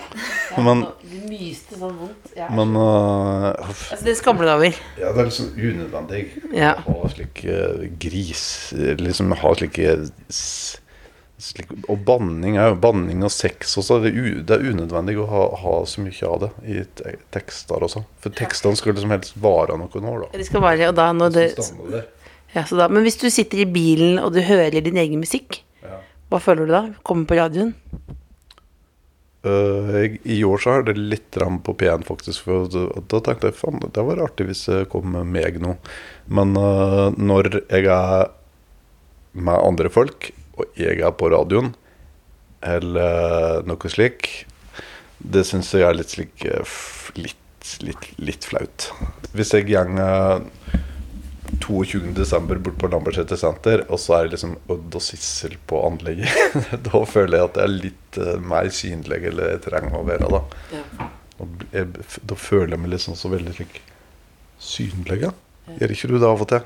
Men, Det myste sånn vondt. Ja. men uh, uff, Altså, det skammer du deg over. ja, det er liksom unødvendig Ja. å ha slik uh, gris Liksom ha slike slik, Og banning er jo banning og sex også. Det er, u, det er unødvendig å ha, ha så mye av det i te tekster også. For tekstene skal liksom helst vare noen år, da. De skal vare, og da når det, det. ja, så da, men hvis du sitter i bilen og du hører din egen musikk, Ja. hva føler du da? Kommer på radioen? Jeg, I år så er det litt på P1, faktisk. For da, tenkte jeg faen, det var artig hvis det kom med meg nå. Men uh, når jeg er med andre folk, og jeg er på radioen, eller noe slik, det syns jeg er litt slik øh, litt, litt, litt flaut. Hvis jeg går 22.12. bort på Lambertseter senter, og så er det liksom Odd og Sissel på anlegget. da føler jeg at det er litt uh, mer synlig, eller jeg trenger å være da. Og bl- jeg, da føler jeg meg liksom så veldig like, synlig. Ja. Gjør ikke du det av og til?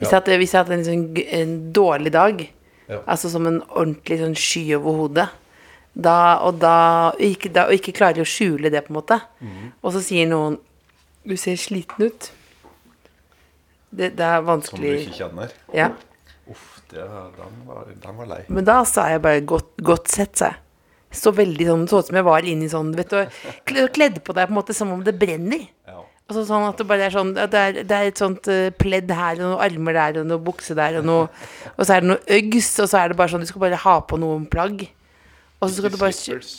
Hvis jeg hadde, hvis jeg hadde en, sånn, en dårlig dag, Ja. altså som en ordentlig sånn sky over hodet, da, og da, ikke, da og ikke klarer å skjule det, på en måte, Mm. og så sier noen Du ser sliten ut. Det, det er Som du ikke kjenner? Ja. Uff, det, den, var, den var lei. Men da sa jeg bare godt, godt sett, sa jeg. Så veldig sånn, så ut som jeg var inni sånn, vet du, kledd på deg på en måte som om det brenner. Ja. Altså sånn at det bare er sånn det, er, det er et sånt eh, pledd her, og noen armer der, og noe bukse der, og noe Og så er det noe Uggs, og så er det bare sånn Du skal bare ha på noen plagg. Og så skal du bare Slippers.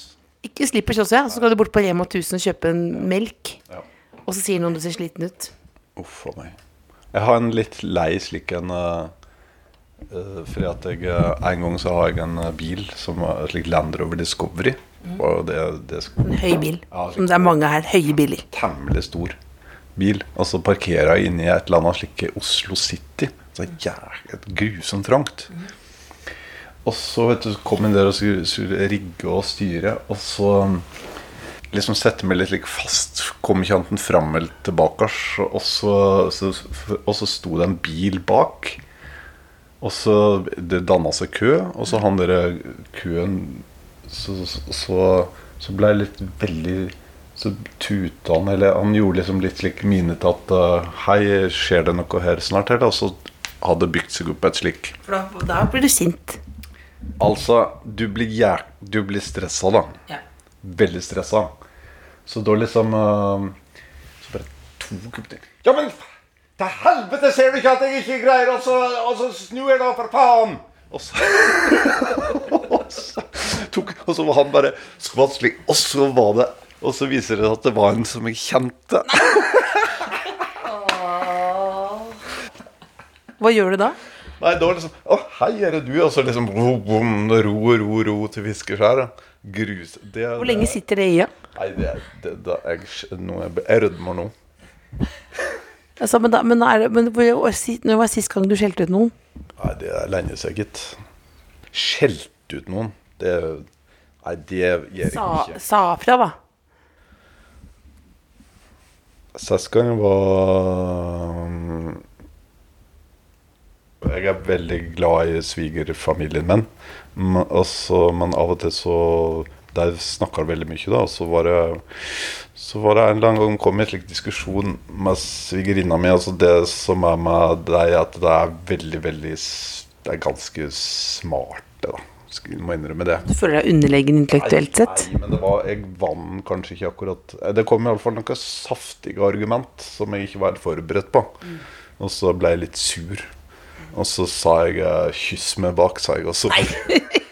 Ikke slippers også, ja. Så skal du bort på Rema 1000 og kjøpe en melk. Ja. Og så sier noen du ser sliten ut. Uff a meg. Jeg har en litt lei slik en uh, Fordi at jeg eh, En gang så har jeg en bil som er slik Land Rover Discovery. Og det, det skal, En høy bil. Ja, Som det er mange her. Høye biler. temmelig stor bil. Og så parkerer jeg inne i et eller annet slik Oslo City. Så jævlig grusomt trangt. Og så vet du, kom jeg der og skulle rigge og styre, og så liksom sette meg litt like fast. Kom ikke enn fram eller tilbake. Og så, så, og så sto det en bil bak. Og så Det danna seg kø, og så han der køen Så, så, så, ble jeg litt veldig Så tuta han, eller han gjorde liksom litt slik mine til at uh, Hei, skjer det noe her snart? Eller? Og så hadde bygd seg opp et slik For da, da blir du sint. Altså, du blir, jæk, du blir stressa, da. Ja. Veldig stressa. Så da liksom uh, Så bare to opp. Ja, men til helvete ser du ikke at jeg ikke greier å så, og så snu her, da, for faen! Og så, og så tok Og så var han bare så vanskelig. Og så var det Og så viser det at det var en som jeg kjente. Hva gjør du da? Nei, da liksom Å, hei, er det du? Og så liksom ro, ro, ro, ro til fiskeskjæret. Grus. Det, Hvor lenge sitter det i? Ja? Nei, det, det, det jeg, nå, jeg, jeg rødmer nå. Altså, men da, men er men når var sist gang du skjelte ut noen? Nei, det er lenge siden, gitt. Skjelt ut noen. Det Nei, det gjør jeg Sa, ikke. sa fra, da. Sist gang var um, Jeg er veldig glad i svigerfamilien min. Men, altså, men av og til så Der snakker veldig mye, da. Og så var det Så var det en eller annen gang kom en slik diskusjon med svigerinna mi. Altså det som er med deg, at det er veldig, veldig Det er ganske smart, da. Skal- Må innrømme det. Du føler deg underlegen intellektuelt sett? Nei, men det var, jeg vant kanskje ikke akkurat Det kom iallfall noen saftige argument som jeg ikke var helt forberedt på. Og så ble jeg litt sur. Og så sa jeg eh, 'kyss meg bak', sa jeg også.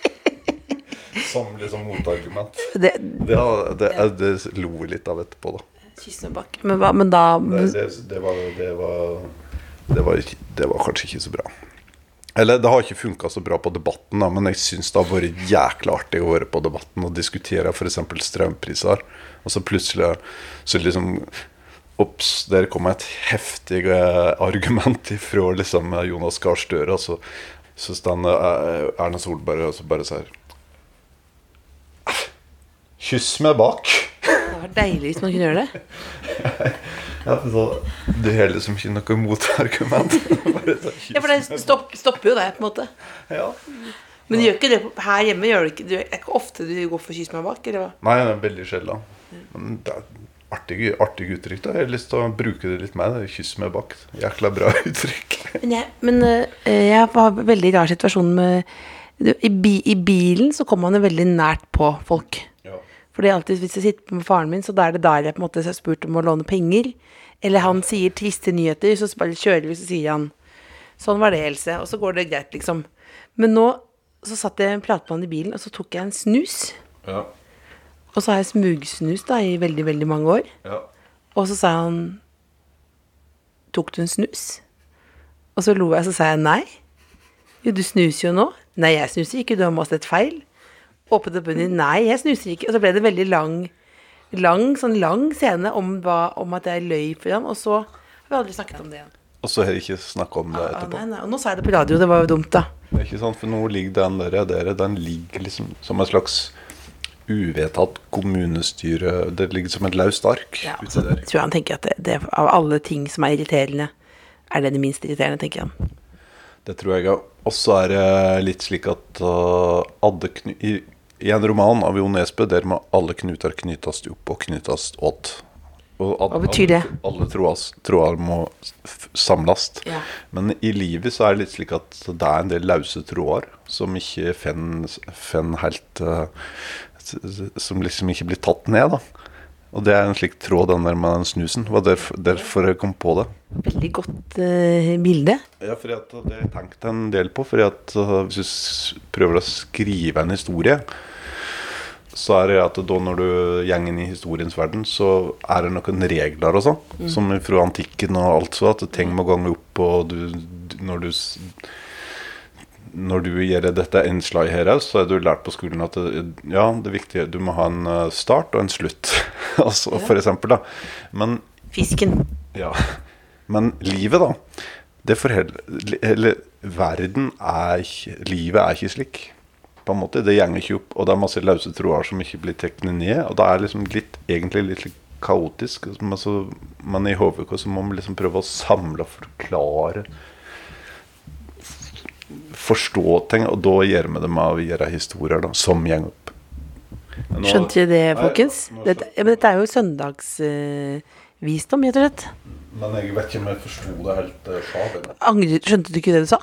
Som liksom motargument. Det, Det, det, det lo vi litt av etterpå, da. Men, hva, men da Det, det, det, var, det, var, det, var, ikke- det var kanskje ikke så bra. Eller det har ikke funka så bra på debatten, da, men jeg syns det har vært jækla artig å være på debatten og diskutere f.eks. strømpriser. Og så plutselig så liksom Ops, der kom et heftig eh, argument ifra liksom, Jonas Gahr Støre. Og så, så står eh, Erna Solberg og så bare sier Kyss meg bak. Det var deilig hvis man kunne gjøre det. Ja, så du har liksom ikke noe motargument. Ja, for det stopp, stopper jo det, på en måte. Ja. Men du gjør ikke det her hjemme? gjør du ikke, det Er det ikke ofte du går for kyss meg bak? Eller hva? Nei, det er veldig sjelden. Men det er artig, artig uttrykk. da Jeg har lyst til å bruke det litt mer. det er Kyss meg bak. Jækla bra uttrykk. Men jeg, men, eh, jeg har en veldig rar situasjon med I bilen så kommer man jo veldig nært på folk. Ja. For det er alltid, Hvis jeg sitter med faren min, så da er det der jeg på en måte har spurt om å låne penger. Eller han sier triste nyheter, så bare kjører vi, så sier han Sånn var det, Else. Og så går det greit, liksom. Men nå så satt jeg en platemann i bilen, og så tok jeg en snus. Ja. Og så har jeg smugsnus da i veldig, veldig mange år. ja. Og så sa han Tok du en snus? Og så lo jeg, så sa jeg nei. Jo, du snuser jo nå. Nei, jeg snuser ikke, du har masse et feil. Åpnet opp under Nei, jeg snuser ikke. Og så ble det veldig lang, lang, sånn lang scene om, hva, om at jeg løy for ham. Og så har vi aldri snakket om det igjen. Og så har jeg ikke snakka om det Ah, etterpå. nei, nei. Og nå sa jeg det på radio, det var jo dumt, da. Det er ikke sant, For nå ligger den der, der Den ligger liksom som en slags uvedtatt kommunestyre Det ligger som et løst ark Ja, uti der. tror jeg han tenker at det, det, av alle ting som er irriterende, er det det minst irriterende, tenker han. Det tror jeg òg. Og så er det litt slik at uh, adde kny i, en roman av Jo Nesbø der må alle knuter knytast opp og knytast åt. Og at Hva betyr det? Alle, alle tråder, må samles. Ja. Men i livet så er det litt slik at det er en del løse tråder som ikke finner helt s- Som liksom ikke blir tatt ned, da. Og det er en slik tråd, den der med den snusen. Var derfor, derfor jeg kom på det. Veldig godt uh, bilde. Ja, for det har jeg tenkt en del på. For uh, Hvis du prøver å skrive en historie, så er det at da når du går inn i historiens verden, så er det noen regler og sånn. Som fra antikken og alt så, at ting må gange opp, og du, du når du når du gjør dette innslaget her, så er du lært på skolen at det, ja, det er viktig, du må ha en uh, start og en slutt. altså, For eksempel, da. Men Fisken. ja. Men livet, da. Det forheller Eller verden er ikke Livet er ikke slik. På en måte, Det gjenger ikke opp, og det er masse løse tråder som ikke blir teknet ned. Og det er liksom litt, egentlig litt kaotisk. Men, men i HVK så må man liksom prøve å samle og forklare Forstå ting, og da gjør vi det med å gjøre historier da, som går opp. Nå- Skjønte dere det, folkens? Nei, Dette, ja, men dette er jo søndagsvisdom, rett og slett. Men jeg vet ikke om jeg forsto det helt uh. Angrer, skjønte du ikke det du sa?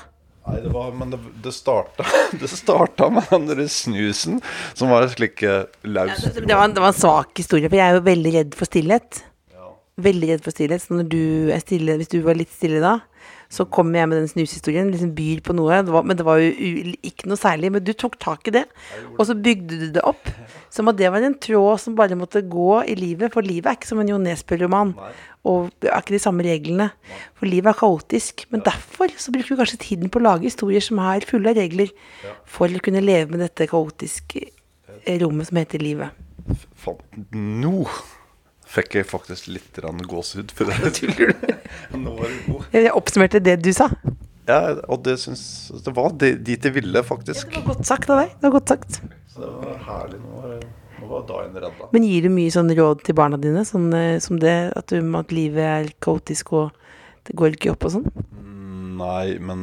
Nei, det var, men det, det starta Det starta med den der snusen, som var en slik laus Det det var en svak historie, for jeg er jo veldig redd for stillhet. Ja. Veldig redd for stillhet. Så når du er stille, hvis du var litt stille da, så kommer jeg med den snushistorien, liksom byr på noe. Det var, men det var jo ikke noe særlig. Men du tok tak i det, og så bygde du det opp. Som at det var en tråd som bare måtte gå i livet. For livet er ikke som en Jo Nesbø-roman. Og det er ikke de samme reglene. For livet er kaotisk. Men derfor så bruker vi kanskje tiden på å lage historier som er fulle av regler, for å kunne leve med dette kaotiske eh, rommet som heter livet. Nå fikk jeg faktisk litt gåsehud. Du? Nå var du god. Jeg oppsummerte det du sa. Ja, og det syns Det var det, dit jeg ville, faktisk. Det var godt sagt av deg. Det var godt sagt. Så det var herlig. Nå var, nå var dagen redda. Men gir du mye sånn råd til barna dine, sånn eh, som det at, du, at livet er kaotisk og det går ikke opp og sånn? Nei, men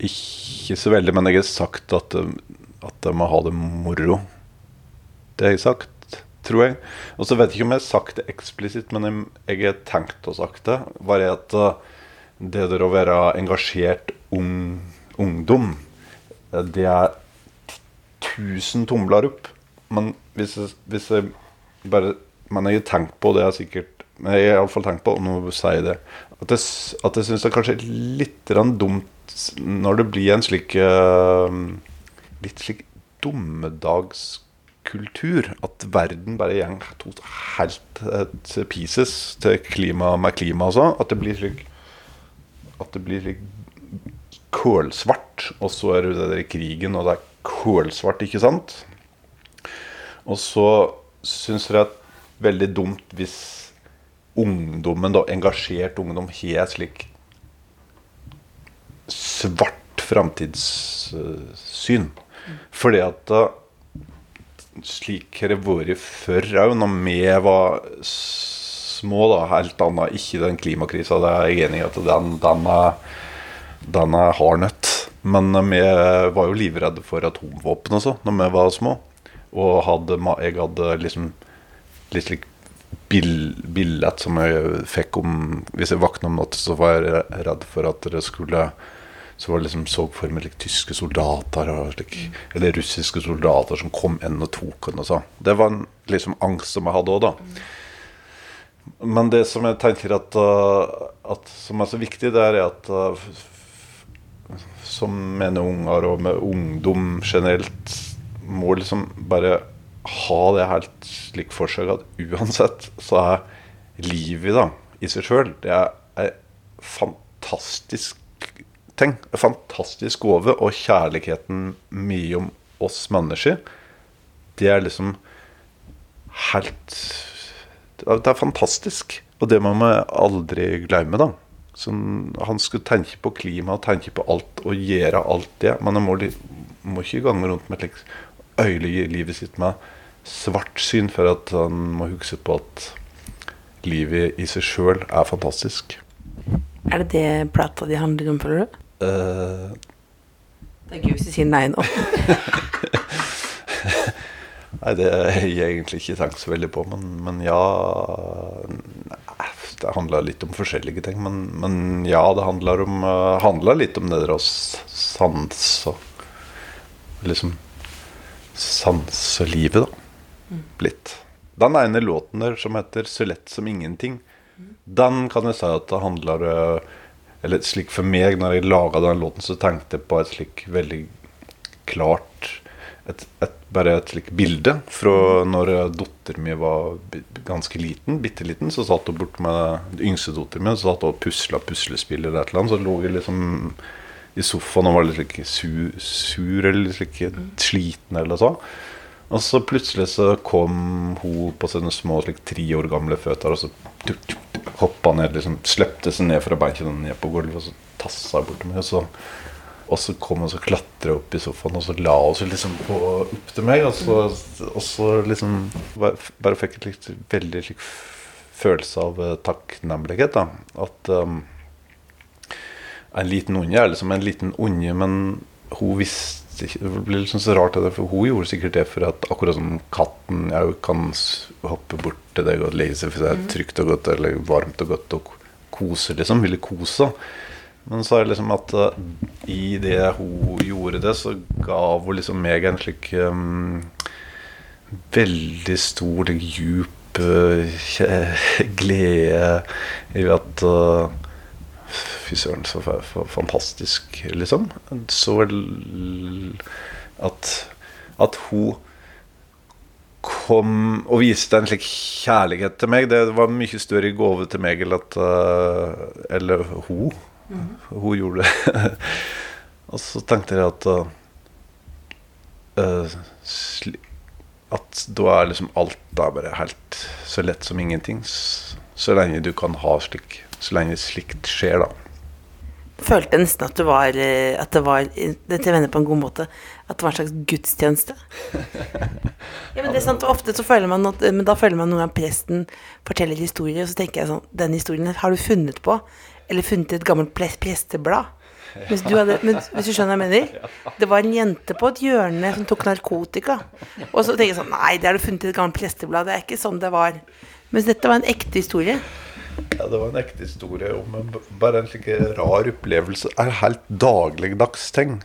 Ikke så veldig, men jeg har sagt at, at de må ha det moro. Det har jeg sagt, tror jeg. Og så vet jeg ikke om jeg har sagt det eksplisitt, men jeg, har tenkt å sagt det. Bare at uh, det der å være engasjert ung, ungdom eh, det er 1000 tomler opp. Men hvis jeg, hvis jeg bare Men jeg har tenkt på det, er sikkert Men jeg har iallfall tenkt på, og nå sier jeg det, at jeg, at jeg syns det er kanskje litt dumt når det blir en slik eh, Litt slik dommedagskultur. At verden bare går tot- helt eh, til pieces til klima med klima sånn. At det blir slik At det blir slik kålsvart, og så er det det der krigen, og det er kålsvart, ikke sant? Og så syns jeg det er veldig dumt hvis ungdommen, da, engasjert ungdom, har slik svart framtidssyn. Fordi at slik har det vært før òg, når vi var små, da, helt annet, ikke den klimakrisa, det er jeg enig i at den, den er den er hard nøtt. Men vi var jo livredde for atomvåpen og så, når vi var små. Og hadde, jeg hadde liksom litt slik billett som jeg fikk om Hvis jeg våkna om natta, så var jeg redd for at det skulle Så var det liksom så for meg like, tyske soldater og slik, eller russiske soldater som kom inn og tok henne. Det var en liksom angst som jeg hadde òg, da. Men det som jeg tenker at, uh, at som er så viktig, det er at f- som med unger og med ungdom generelt, må liksom bare ha det helt slik for seg at uansett så er livet da, i seg sjøl det er er fantastisk En fantastisk gave. Og kjærligheten mye om oss mennesker, det er liksom helt det er- fantastisk. Og det må man aldri glemme, da. Sånn, han skulle tenke på klima og tenke på alt og gjøre alt det. Men han må, må ikke gange rundt med et slikt øyelige livet sitt med svartsyn for at han må huske på at livet i seg sjøl er fantastisk. Er det det plata di handler om, føler du? Det er gøy hvis du sier nei nå. Nei, det har jeg egentlig ikke tenkt så veldig på, men, men ja nei, Det handler litt om forskjellige ting, men, men ja, det handler, om, eh, litt om det der å sanse og Liksom sanse livet, da. Litt. Den ene låten der som heter 'Så lett som ingenting', den kan jeg si at det handler eh, Eller slik for meg, når jeg laga den låten, så tenkte jeg på et slik veldig klart et, et, bare et slikt bilde fra når datteren min var ganske liten, bitte liten. Så satt hun bort med den yngste satt hun og pusla puslespill eller et eller annet. Så lå jeg liksom i sofaen og var litt slik sur, sur eller slik sliten eller så. Og så plutselig så kom hun på sine små slik, tre år gamle føtter, og så hoppa ned, liksom slepte seg ned fra benken ned på gulvet, og så tassa bort til meg. Og så, og så kom hun og klatra opp i sofaen, og så la hun seg liksom på, opp til meg. Og så, og så liksom bare, fikk jeg litt veldig slik følelse av eh, takknemlighet. da At um, en liten unge er liksom en liten unge, men hun visste ikke Det blir liksom så rart, det, for hun gjorde sikkert det for at akkurat som katten jeg kan hoppe bort til deg og legge seg for det er trygt og godt eller varmt og godt og kose, liksom. Ville kose. Men så er det liksom at uh, i det hun gjorde det, så ga hun liksom meg en slik um, veldig stor, djup uh, glede i at uh, Fy søren, så fa- fa- fantastisk, liksom. Så at, at hun kom og viste en slik kjærlighet til meg. Det var mye større gave til meg eller, at Eller hun. Hun gjorde det. og så tenkte jeg at uh, At da er liksom alt da bare helt så lett som ingenting. Så lenge du kan ha slik Så lenge slikt skjer, da. Følte jeg nesten at det var eh, At det var Dette vender på en god måte. At det var en slags gudstjeneste. Ja, men det er sant, Ofte så føler man at Men da føler man noen gang presten forteller historier, og så tenker jeg sånn Den historien har du funnet på, eller funnet i et gammelt presteblad. Hvis du hadde, hvis du skjønner hva jeg mener? Det var en jente på et hjørne som tok narkotika. Og så tenker jeg sånn Nei, det har du funnet i et gammelt presteblad. Det er ikke sånn det var. Mens dette var en ekte historie. Ja, det var en ekte historie om en, bare en slik rar opplevelse. En helt dagligdags ting.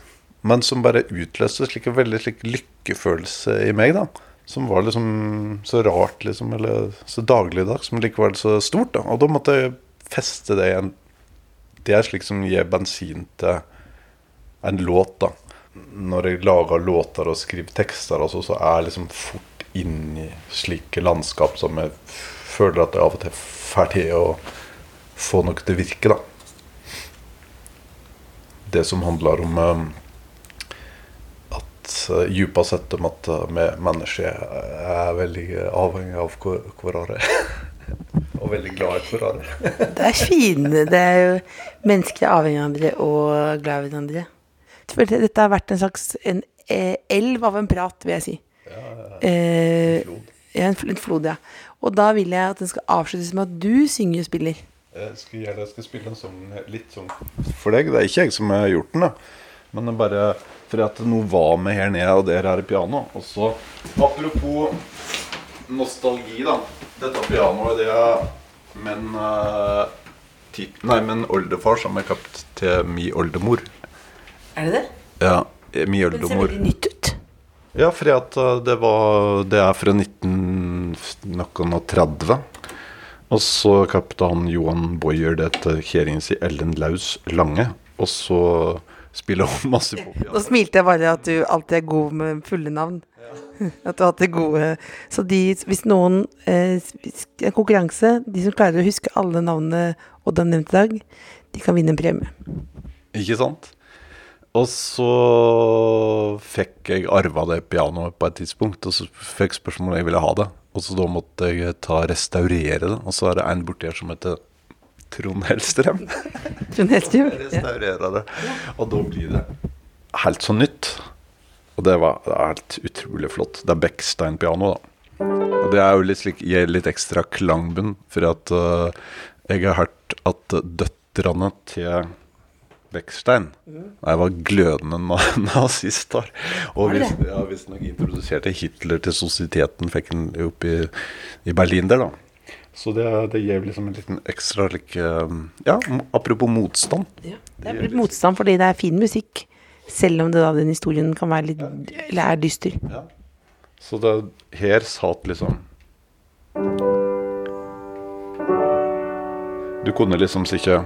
men som bare utløste slik en veldig slik lykkefølelse i meg. da Som var liksom så rart, liksom, eller så dagligdags, men likevel så stort. da Og da måtte jeg feste det igjen. Det er slik som gir bensin til en låt, da. Når jeg lager låter og skriver tekster, altså, så er jeg liksom fort inn i slike landskap som jeg føler at jeg av og til får til å få noe til å virke, da. Det som handler om eh, at uh, djupest sett om at eh, vi mennesker er veldig avhengig av hver- hverandre. og veldig glad i hverandre. Det er fine. Det er jo mennesker er avhengig av hverandre og glad i hverandre. Dette har vært en slags en eh, elv av en prat, vil jeg si. Ja, ja, fl- en flod, ja. Og da vil jeg at den skal avsluttes med at du synger og spiller. Jeg skal gjerne jeg skal spille en sånn litt sånn for deg. Det er ikke jeg som har gjort den, da. Men det er bare fordi at noe var med her nede, og der er det piano. Og så apropos nostalgi, da. Dette pianoet, det er min uh, Nei, min oldefar som er kapt til mi oldemor. Er det det? Ja, mi Den ser oldemor. veldig nytt ut. Ja, fordi at uh, det var Det er fra 1930. Og så kapte han Johan Boyer det til kjerringa si Ellen Laus Lange. Og så spiller hun masse på Nå smilte jeg bare at du alltid er god med fulle navn. At du har hatt det gode Så de, hvis noen eh, konkurranse. De som klarer å huske alle navnene Odd har nevnt i dag, de kan vinne en premie. Ikke sant? Og så fikk jeg arva det pianoet på et tidspunkt, og så fikk jeg spørsmål om jeg ville ha det. Og så da måtte jeg ta restaurere det, og så er det en borti her som heter Trond Hellstrøm. Trond Hellstrøm, Ja. restaurere det. Og da blir det helt så nytt. Og det var det er helt utrolig flott. Det er Beckstein-piano, da. Og det er jo litt, slik, gir litt ekstra klangbunn, for at uh, jeg har hørt at døtrene til Beckstein Jeg var glødende nazist. Der. Og visstnok hvis, ja, introduserte Hitler til sosieteten, fikk han opp i, i Berlin der, da. Så det, det gir liksom en liten ekstra like, Ja, apropos motstand. Ja. Det er blitt motstand fordi det er fin musikk. Selv om det da den historien kan være litt Eller er dyster. Ja. Så det, her satt liksom Du kunne liksom ikke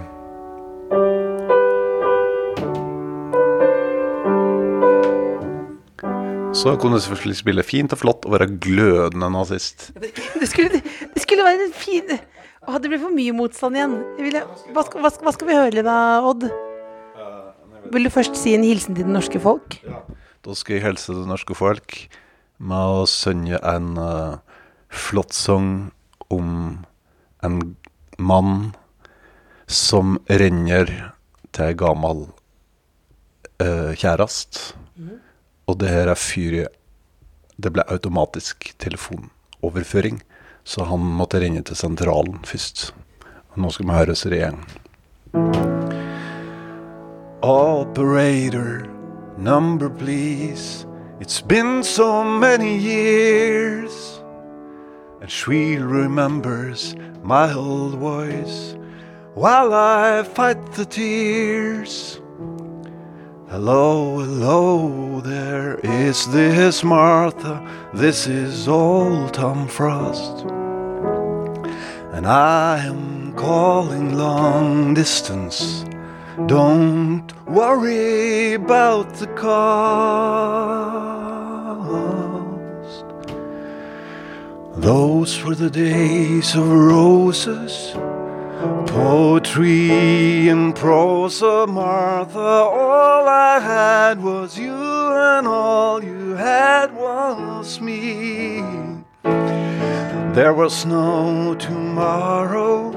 Så kunne du selvfølgelig spille fint og flott og være glødende nazist. Det skulle, det skulle være en fin Å, det ble for mye motstand igjen. Jeg hva, skal, hva, skal, hva skal vi høre da, Odd? Vil du først si en hilsen til det norske folk? Da skal jeg helse det norske folk med å synge en uh, flott sang om en mann som renner til ei gammel uh, kjæreste. Og det her er fyret Det ble automatisk telefonoverføring, så han måtte ringe til sentralen først. Nå skal vi høre igjen. Operator, number please. It's been so many years. And she remembers my old voice while I fight the tears. Hello, hello there. Is this Martha? This is old Tom Frost. And I am calling long distance. Don't worry about the cost. Those were the days of roses, poetry and prose, Martha. All I had was you, and all you had was me. There was no tomorrow.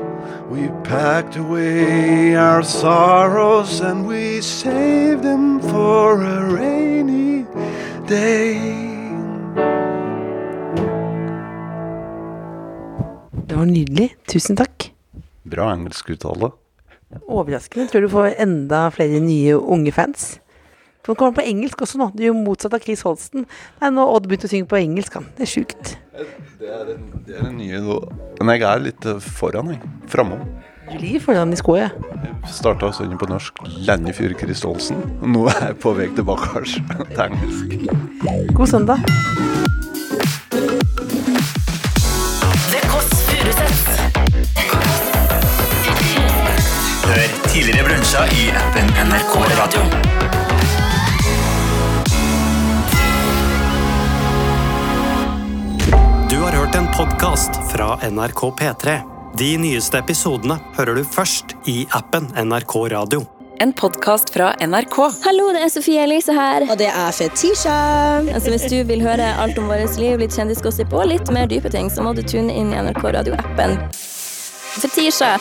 We packed away our sorrows and we saved them for a rainy day. Det var nydelig. Tusen takk. Bra engelsk uttale. Overraskende. Tror du får enda flere nye unge fans. For Nå kommer på engelsk også nå. Det er jo motsatt av Chris Holsten. Nei, nå har Odd begynt å synge på engelsk, han. Det er sjukt. Det er det er den nye nå. Men jeg er litt eh, foran, jeg. Framom. Du ligger foran i skoa, jeg. Starta å synge på norsk lenge før Chris Holsten. Nå er jeg på vei tilbake til engelsk. God søndag. Tidligere brunsja i appen NRK Radio. Du har hørt en podkast fra NRK P3. De nyeste episodene hører du først i appen NRK Radio. En podkast fra NRK. Hallo, det er Sofie Elise her. Og det er Fetisha. Altså, hvis du vil høre alt om vårt liv, litt kjendisgossip og litt mer dype ting, så må du tune inn i NRK Radio-appen. Fetisha,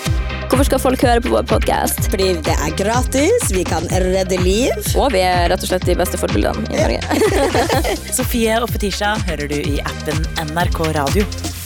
hvorfor skal folk høre på vår podkast? Fordi det er gratis, vi kan redde liv. Og vi er rett og slett de beste forbildene i Norge. Sofie og Fetisha hører du i appen NRK Radio.